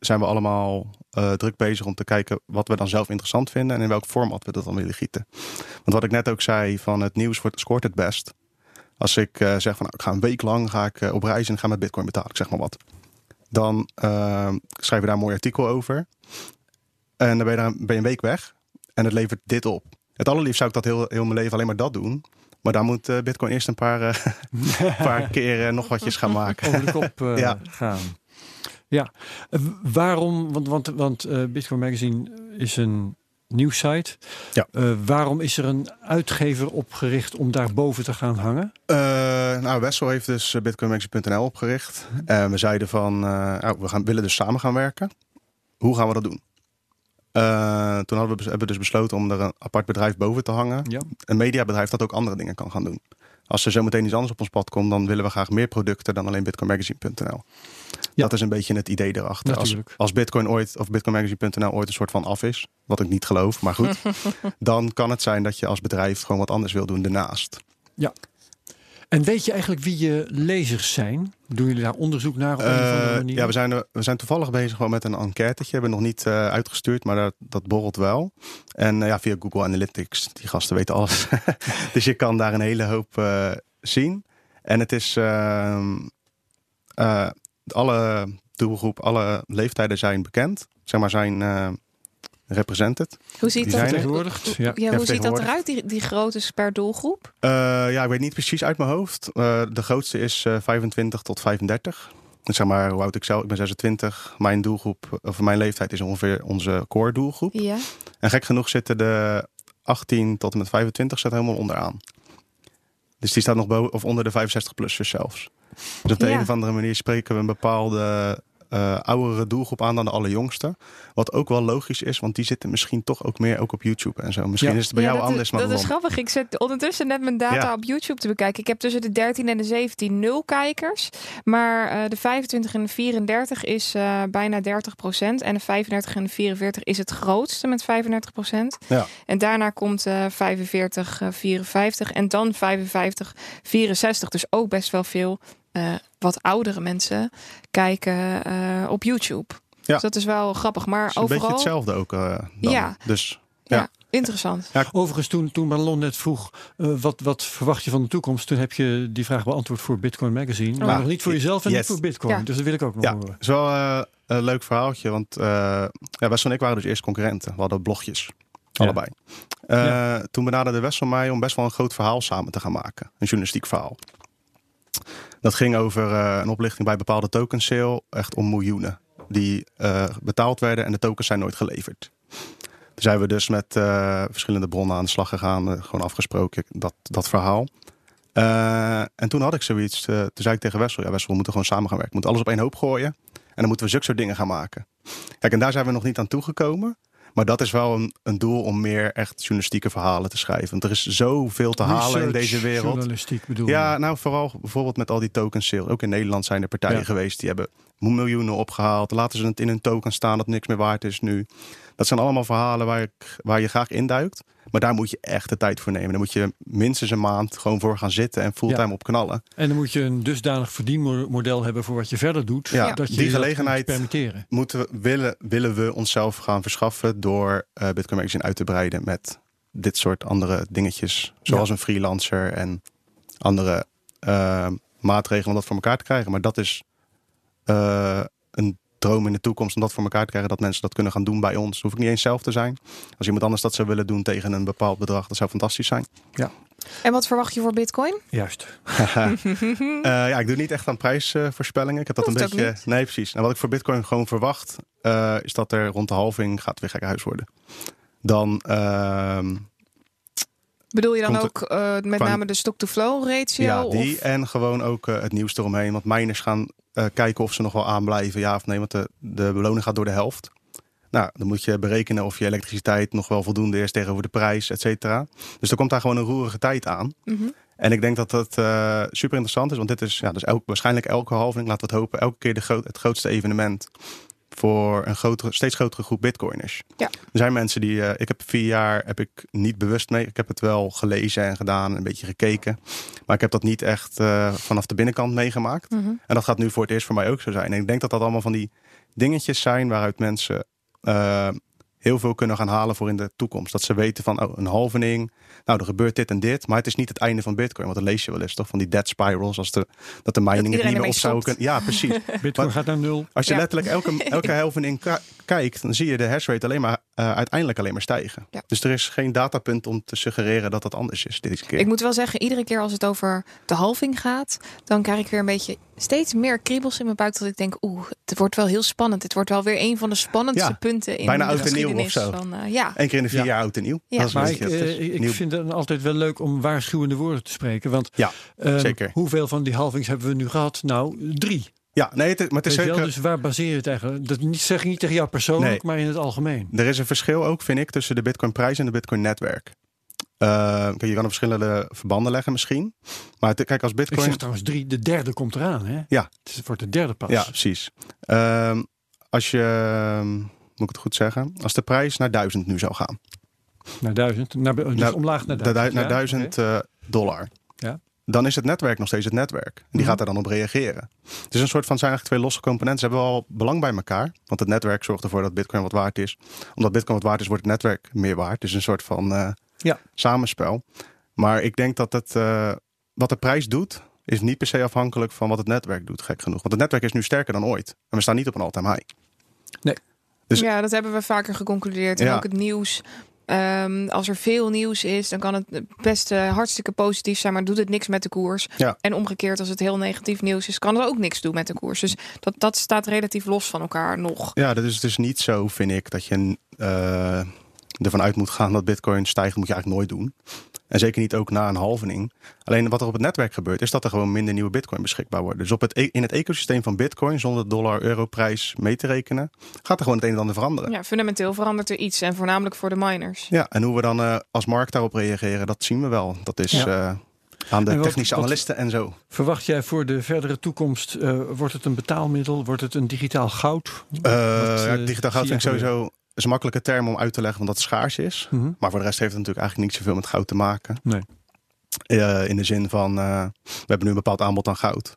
C: zijn we allemaal eh, druk bezig om te kijken wat we dan zelf interessant vinden en in welk format we dat dan willen gieten. Want wat ik net ook zei, van het nieuws wordt, scoort het best. Als ik eh, zeg van nou, ik ga een week lang ga ik, eh, op reis en ga met bitcoin betalen, ik zeg maar wat. Dan eh, schrijf je daar een mooi artikel over. En dan ben je, daar, ben je een week weg. En het levert dit op. Het allerliefst zou ik dat heel, heel mijn leven alleen maar dat doen. Maar daar moet bitcoin eerst een paar, eh, paar keer nog watjes gaan maken.
A: over de kop
C: Ja.
A: gaan. Ja, waarom? Want, want, want eh, Bitcoin Magazine is een nieuwssite.
C: Ja.
A: Eh, waarom is er een uitgever opgericht om daar boven te gaan hangen?
C: Eh, nou, Wessel heeft dus bitcoinmagazine.nl opgericht. En we zeiden van, nou, we gaan, willen dus samen gaan werken. Hoe gaan we dat doen? Toen hadden we, hebben we dus besloten om er een apart bedrijf boven te hangen.
A: Ja.
C: Een mediabedrijf dat ook andere dingen kan gaan doen. Als er zometeen iets anders op ons pad komt, dan willen we graag meer producten dan alleen bitcoinmagazine.nl.
A: Ja.
C: Dat is een beetje het idee erachter. Als, als Bitcoin ooit of bitcoinmagazine.nl ooit een soort van af is, wat ik niet geloof, maar goed, dan kan het zijn dat je als bedrijf gewoon wat anders wil doen daarnaast.
A: En weet je eigenlijk wie je lezers zijn? Doen jullie daar onderzoek naar op een of andere manier?
C: ja, we zijn, we zijn toevallig bezig gewoon met een enquêtetje. Hebben we nog niet eh, uitgestuurd, maar dat, dat borrelt wel. En eh, ja, via Google Analytics, die gasten weten alles. dus je kan daar een hele hoop zien. En het is ehm, eh, alle doelgroep, alle leeftijden zijn bekend. Zeg maar zijn represented.
B: Hoe ziet dat
C: zijn.
A: Vertegenwoordigd, ja.
B: Ja, hoe ziet dat eruit, die, die grootte per doelgroep?
C: Eh, ja, ik weet niet precies uit mijn hoofd. Eh, de grootste is eh 25 tot 35. Dus zeg maar, hoe oud ik zelf? Ik ben 26. Mijn doelgroep, of mijn leeftijd is ongeveer onze core doelgroep.
B: Ja.
C: En gek genoeg zitten de 18 tot en met 25 staat helemaal onderaan. Dus die staat nog boven, of onder de 65-plussers zelfs. Dus op de
B: Ja.
C: een of andere manier spreken we een bepaalde eh oudere doelgroep aan dan de allerjongste. Wat ook wel logisch is, want die zitten misschien toch ook meer ook op YouTube en zo. Misschien
A: Ja.
C: is het bij
B: Ja,
C: jou
B: dat
C: anders,
B: is,
C: maar
B: dat is grappig. Ik zet ondertussen net mijn data
C: Ja.
B: op YouTube te bekijken. Ik heb tussen de 13 en de 17 nul kijkers. Maar eh, de 25 en de 34 is eh, bijna 30% En de 35 en de 44 is het grootste met 35%
C: Ja.
B: En daarna komt eh 45, eh, 54 en dan 55, 64. Dus ook best wel veel eh, wat oudere mensen kijken eh, op YouTube.
C: Ja.
B: Dus dat is wel grappig. Maar
C: Het is een
B: overal...
C: beetje hetzelfde ook. eh, dan.
B: Ja.
C: Dus
B: ja.
C: ja.
B: interessant.
A: Overigens, toen, toen Marlon net vroeg, eh, wat, wat verwacht je van de toekomst? Toen heb je die vraag beantwoord voor Bitcoin Magazine. Maar nog niet voor jezelf en
C: Yes.
A: niet voor Bitcoin.
B: Ja.
A: Dus dat wil ik ook nog
C: Ja,
A: horen.
C: het is wel eh, een leuk verhaaltje. Want eh ja, Wessel en ik waren dus eerst concurrenten. We hadden blogjes.
A: Ja.
C: Allebei. Eh,
A: Ja.
C: Toen benaderde Wessel mij om best wel een groot verhaal samen te gaan maken. Een journalistiek verhaal. Dat ging over eh, een oplichting bij bepaalde token sale. Echt om miljoenen. Die eh, betaald werden en de tokens zijn nooit geleverd. Toen zijn we dus met eh, verschillende bronnen aan de slag gegaan. gewoon afgesproken, dat, dat verhaal. En toen had ik zoiets. toen zei ik tegen Wessel: Ja, Wessel, we moeten gewoon samen gaan werken. We moeten alles op één hoop gooien. En dan moeten we zulke soort dingen gaan maken. Kijk, en daar zijn we nog niet aan toegekomen. Maar dat is wel een, een doel om meer echt journalistieke verhalen te schrijven. Want er is zoveel te halen in deze wereld.
A: Journalistiek bedoel
C: Ja, nou vooral bijvoorbeeld met al die token sale. Ook in Nederland zijn er partijen
A: Ja.
C: geweest die hebben miljoenen opgehaald. Laten ze het in hun token staan dat niks meer waard is nu. Dat zijn allemaal verhalen waar, ik, waar je graag induikt. Maar daar moet je echt de tijd voor nemen. Daar moet je minstens een maand gewoon voor gaan zitten en fulltime
A: Ja.
C: op knallen.
A: En dan moet je een dusdanig verdienmodel hebben voor wat je verder doet.
C: Ja,
A: dat je
C: die
A: dat
C: gelegenheid-
A: permitteren.
C: Moeten we, willen, willen we onszelf gaan verschaffen door eh Bitcoin Magazine uit te breiden met dit soort andere dingetjes. Zoals een freelancer en andere eh, maatregelen om dat voor elkaar te krijgen. Maar dat is eh, een droom in de toekomst om dat voor elkaar te krijgen. Dat mensen dat kunnen gaan doen bij ons. Hoef ik niet eens zelf te zijn. Als iemand anders dat zou willen doen tegen een bepaald bedrag, dat zou fantastisch zijn.
B: En wat verwacht je voor Bitcoin?
A: Juist.
C: Eh, ja, ik doe niet echt aan prijsvoorspellingen. ik heb dat
B: Hoeft
C: een
B: ook
C: beetje.
B: niet.
C: Nee, precies. En wat ik voor Bitcoin gewoon verwacht, eh, is dat er rond de halving gaat weer gekke huis worden. Dan ehm,
B: Bedoel je dan
C: Komt
B: ook eh, met name de stock-to-flow ratio?
C: ja, die
B: of?
C: en gewoon ook eh, het nieuws eromheen. Want miners gaan eh, kijken of ze nog wel aanblijven, ja of nee. Want de, de beloning gaat door de helft. Nou, dan moet je berekenen of je elektriciteit nog wel voldoende is tegenover de prijs, et cetera. Dus er komt daar gewoon een roerige tijd aan.
B: Mhm.
C: En ik denk dat dat super interessant is, want dit is ja, dus elk, waarschijnlijk elke halving, laten we het hopen, elke keer de groot, het grootste evenement voor een grotere, steeds grotere groep bitcoiners.
B: Ja.
C: Er zijn mensen die, eh, ik heb vier jaar, heb ik niet bewust mee, ik heb het wel gelezen en gedaan, een beetje gekeken, maar ik heb dat niet echt eh, vanaf de binnenkant meegemaakt.
B: Mhm.
C: En dat gaat nu voor het eerst voor mij ook zo zijn. En ik denk dat dat allemaal van die dingetjes zijn waaruit mensen eh, heel veel kunnen gaan halen voor in de toekomst. Dat ze weten van oh, een halvening, nou er gebeurt dit en dit, maar het is niet het einde van Bitcoin. Want dat lees je wel eens toch van die dead spirals, als de, dat de mining het
B: iedereen
C: niet meer op zou kunnen. Ja, precies.
A: Bitcoin
C: Maar-
A: gaat naar nul.
C: Als je
B: Ja.
C: letterlijk elke, elke halvening kijkt, dan zie je de hashrate alleen maar eh, uiteindelijk alleen maar stijgen.
B: Ja.
C: Dus er is geen datapunt om te suggereren dat dat anders is deze keer.
B: Ik moet wel zeggen, iedere keer als het over de halving gaat, dan krijg ik weer een beetje steeds meer kriebels in mijn buik. Dat ik denk, oeh, het wordt wel heel spannend. Het wordt wel weer een van de spannendste
C: Ja,
B: punten in
C: bijna
B: de
C: oud en nieuw of zo.
B: Van, eh, ja,
C: Eén keer in de vier
A: Ja.
C: jaar oud en nieuw.
B: Ja.
C: Dat is een
A: Maar ik, eh, ik vind het altijd wel leuk om waarschuwende woorden te spreken. Want
C: Ja,
A: ehm,
C: zeker.
A: hoeveel van die halvings hebben we nu gehad? Nou, drie.
C: Ja, nee, het, is- maar het is
A: wel?
C: zeker...
A: Dus waar baseer je het eigenlijk? Dat niet, zeg ik niet tegen jou persoonlijk,
C: Nee.
A: maar in het algemeen.
C: Er is een verschil ook, vind ik, tussen de Bitcoin-prijs en de Bitcoin-netwerk. Eh, kijk, je kan er verschillende verbanden leggen misschien. Maar het- kijk, als
A: Ik
C: Bitcoin...
A: zeg trouwens drie, de derde komt eraan. Hè?
C: Ja.
A: Het is- wordt de derde pas.
C: Ja, precies. Ehm, als je, ehm, moet ik het goed zeggen, als de prijs naar 1000 nu zou gaan,
A: Naar duizend. Naar, dus
C: Naar-
A: omlaag naar
C: de
A: duizend.
C: du- naar
A: ja?
C: 1000 eh, dollar,
A: Ja.
C: dan is het netwerk nog steeds het netwerk. En die
A: Mhm.
C: gaat daar dan op reageren. Dus een soort van zijn eigenlijk twee losse componenten. Ze hebben wel belang bij elkaar, want het netwerk zorgt ervoor dat Bitcoin wat waard is. Omdat Bitcoin wat waard is, wordt het netwerk meer waard. Dus een soort van eh,
A: Ja.
C: samenspel. Maar ik denk dat het, eh, wat de prijs doet, is niet per se afhankelijk van wat het netwerk doet, gek genoeg. Want het netwerk is nu sterker dan ooit. En we staan niet op een all-time high. Dus-
B: ja, dat hebben we vaker geconcludeerd. En
C: Ja.
B: ook het nieuws. Ehm, als er veel nieuws is, dan kan het best eh, hartstikke positief zijn, maar doet het niks met de koers.
C: Ja.
B: En omgekeerd, als het heel negatief nieuws is, kan het ook niks doen met de koers. Dus dat, dat staat relatief los van elkaar nog.
C: Ja, dat is dus niet zo, vind ik, dat je eh, ervan uit moet gaan dat Bitcoin stijgt. moet je eigenlijk nooit doen. En zeker niet ook na een halvening. Alleen wat er op het netwerk gebeurt, is dat er gewoon minder nieuwe Bitcoin beschikbaar worden. Dus op het, e- in het ecosysteem van Bitcoin, zonder dollar-euro-prijs mee te rekenen, gaat er gewoon het een en ander veranderen.
B: Ja, fundamenteel verandert er iets. En voornamelijk voor de miners.
C: Ja, en hoe we dan eh, als markt daarop reageren, dat zien we wel. Dat is
A: Ja.
C: eh, aan de
A: En wat-
C: technische
A: wat-
C: analisten en zo.
A: Verwacht jij voor de verdere toekomst, eh, wordt het een betaalmiddel? Wordt het een digitaal goud?
C: Eh,
A: Wat,
C: ja, digitaal goud vind ik sowieso is een makkelijke term om uit te leggen, want dat het schaars is.
A: Mhm.
C: Maar voor de rest heeft het natuurlijk eigenlijk niet zoveel met goud te maken.
A: Nee.
C: Eh, in de zin van, eh, we hebben nu een bepaald aanbod aan goud.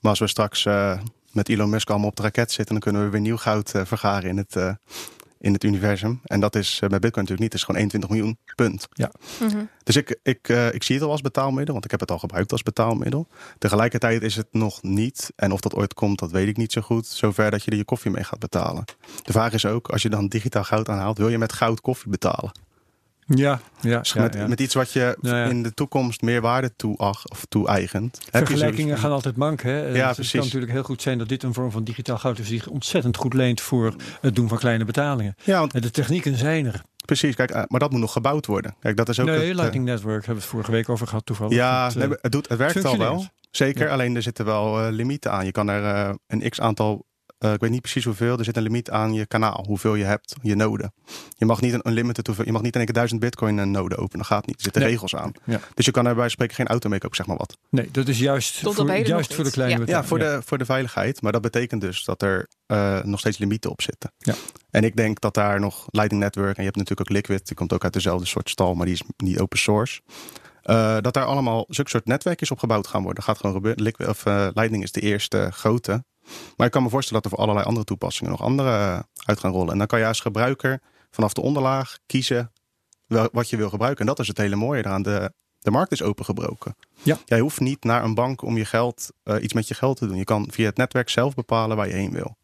C: Maar als we straks eh, met Elon Musk allemaal op de raket zitten, dan kunnen we weer nieuw goud vergaren in het, in het universum. En dat is eh, bij Bitcoin natuurlijk niet. Het is gewoon 21 miljoen, punt.
B: Mhm.
C: Dus ik, ik, eh, ik zie het al als betaalmiddel, want ik heb het al gebruikt als betaalmiddel. Tegelijkertijd is het nog niet, en of dat ooit komt, dat weet ik niet zo goed, zover dat je er je koffie mee gaat betalen. De vraag is ook, als je dan digitaal goud aanhaalt, wil je met goud koffie betalen?
A: Ja, ja,
C: Dus
A: ja,
C: met,
A: ja.
C: met iets wat je
A: Nou ja.
C: in de toekomst meer waarde toe of toe-eigent.
A: Vergelijkingen gaan altijd mank. Hè?
C: Ja,
A: het
C: precies.
A: kan natuurlijk heel goed zijn dat dit een vorm van digitaal goud is die zich ontzettend goed leent voor het doen van kleine betalingen.
C: Ja, want
A: de technieken zijn er.
C: precies. Kijk, eh, maar dat moet nog gebouwd worden. Kijk, dat is ook
A: nee,
C: het, eh,
A: Lightning Network hebben we het vorige week over gehad toevallig.
C: Ja,
A: Het, eh,
C: nee, het, doet, het werkt al wel. Zeker, alleen er zitten wel limieten aan. Je kan er een x aantal, eh, ik weet niet precies hoeveel, er zit een limiet aan je kanaal, hoeveel je hebt, je noden. Je mag niet een unlimited hoeveel, je mag niet in één keer duizend bitcoin een node openen, dat gaat niet. Er zitten
A: Nee.
C: regels aan.
A: Ja.
C: Dus je kan er bij spreken geen auto mee kopen, zeg maar wat.
A: nee, dat is juist,
B: Tot
A: voor, juist voor de kleine
B: Ja.
C: Voor de, voor de veiligheid. Maar dat betekent dus dat er eh, nog steeds limieten op zitten.
A: Ja.
C: En ik denk dat daar nog Lightning Network, en je hebt natuurlijk ook Liquid, die komt ook uit dezelfde soort stal, maar die is niet open source. Eh, dat daar allemaal zulke soort netwerkjes op gebouwd gaan worden. Dat gaat gewoon gebeuren. Liquid, of, eh, Lightning is de eerste grote. Maar ik kan me voorstellen dat er voor allerlei andere toepassingen nog andere eh, uit gaan rollen. En dan kan je als gebruiker vanaf de onderlaag kiezen wel, wat je wil gebruiken. En dat is het hele mooie eraan. De, de markt is opengebroken.
A: Ja.
C: Jij hoeft niet naar een bank om je geld, eh, iets met je geld te doen. Je kan via het netwerk zelf bepalen waar je heen wil.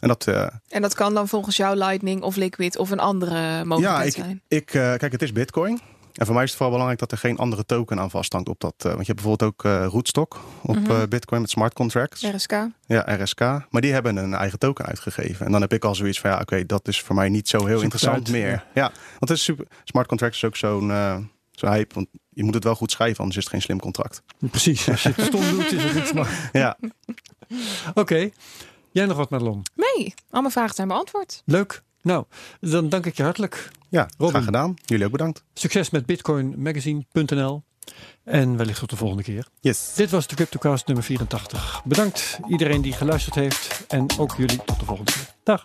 C: En dat, eh,
B: En dat kan dan volgens jou Lightning of Liquid of een andere mogelijkheid
C: Ja,
B: zijn.
C: ik, eh, kijk, het is Bitcoin. En voor mij is het vooral belangrijk dat er geen andere token aan vasthangt op dat. eh, want je hebt bijvoorbeeld ook eh Rootstock op
B: Mhm.
C: eh, Bitcoin met smart contracts.
B: RSK.
C: Ja, RSK. Maar die hebben een eigen token uitgegeven. En dan heb ik al zoiets van ja, oké, dat is voor mij niet zo heel interessant
A: uit,
C: meer.
A: ja.
C: Ja. want het is super. Smart contracts is ook zo'n eh zo'n hype. Want je moet het wel goed schrijven, anders is het geen slim contract.
A: Precies, als je het stom doet is het niet smart.
C: Ja,
A: Oké, jij nog wat Madelon?
B: Nee, al mijn vragen zijn beantwoord.
A: Leuk. Nou, dan dank ik je hartelijk.
C: ja
A: Robin.
C: graag gedaan. Jullie ook bedankt.
A: Succes met bitcoinmagazine.nl en wellicht tot de volgende keer.
C: Yes.
A: Dit was de CryptoCast nummer 84. Bedankt iedereen die geluisterd heeft en ook jullie tot de volgende keer. Dag.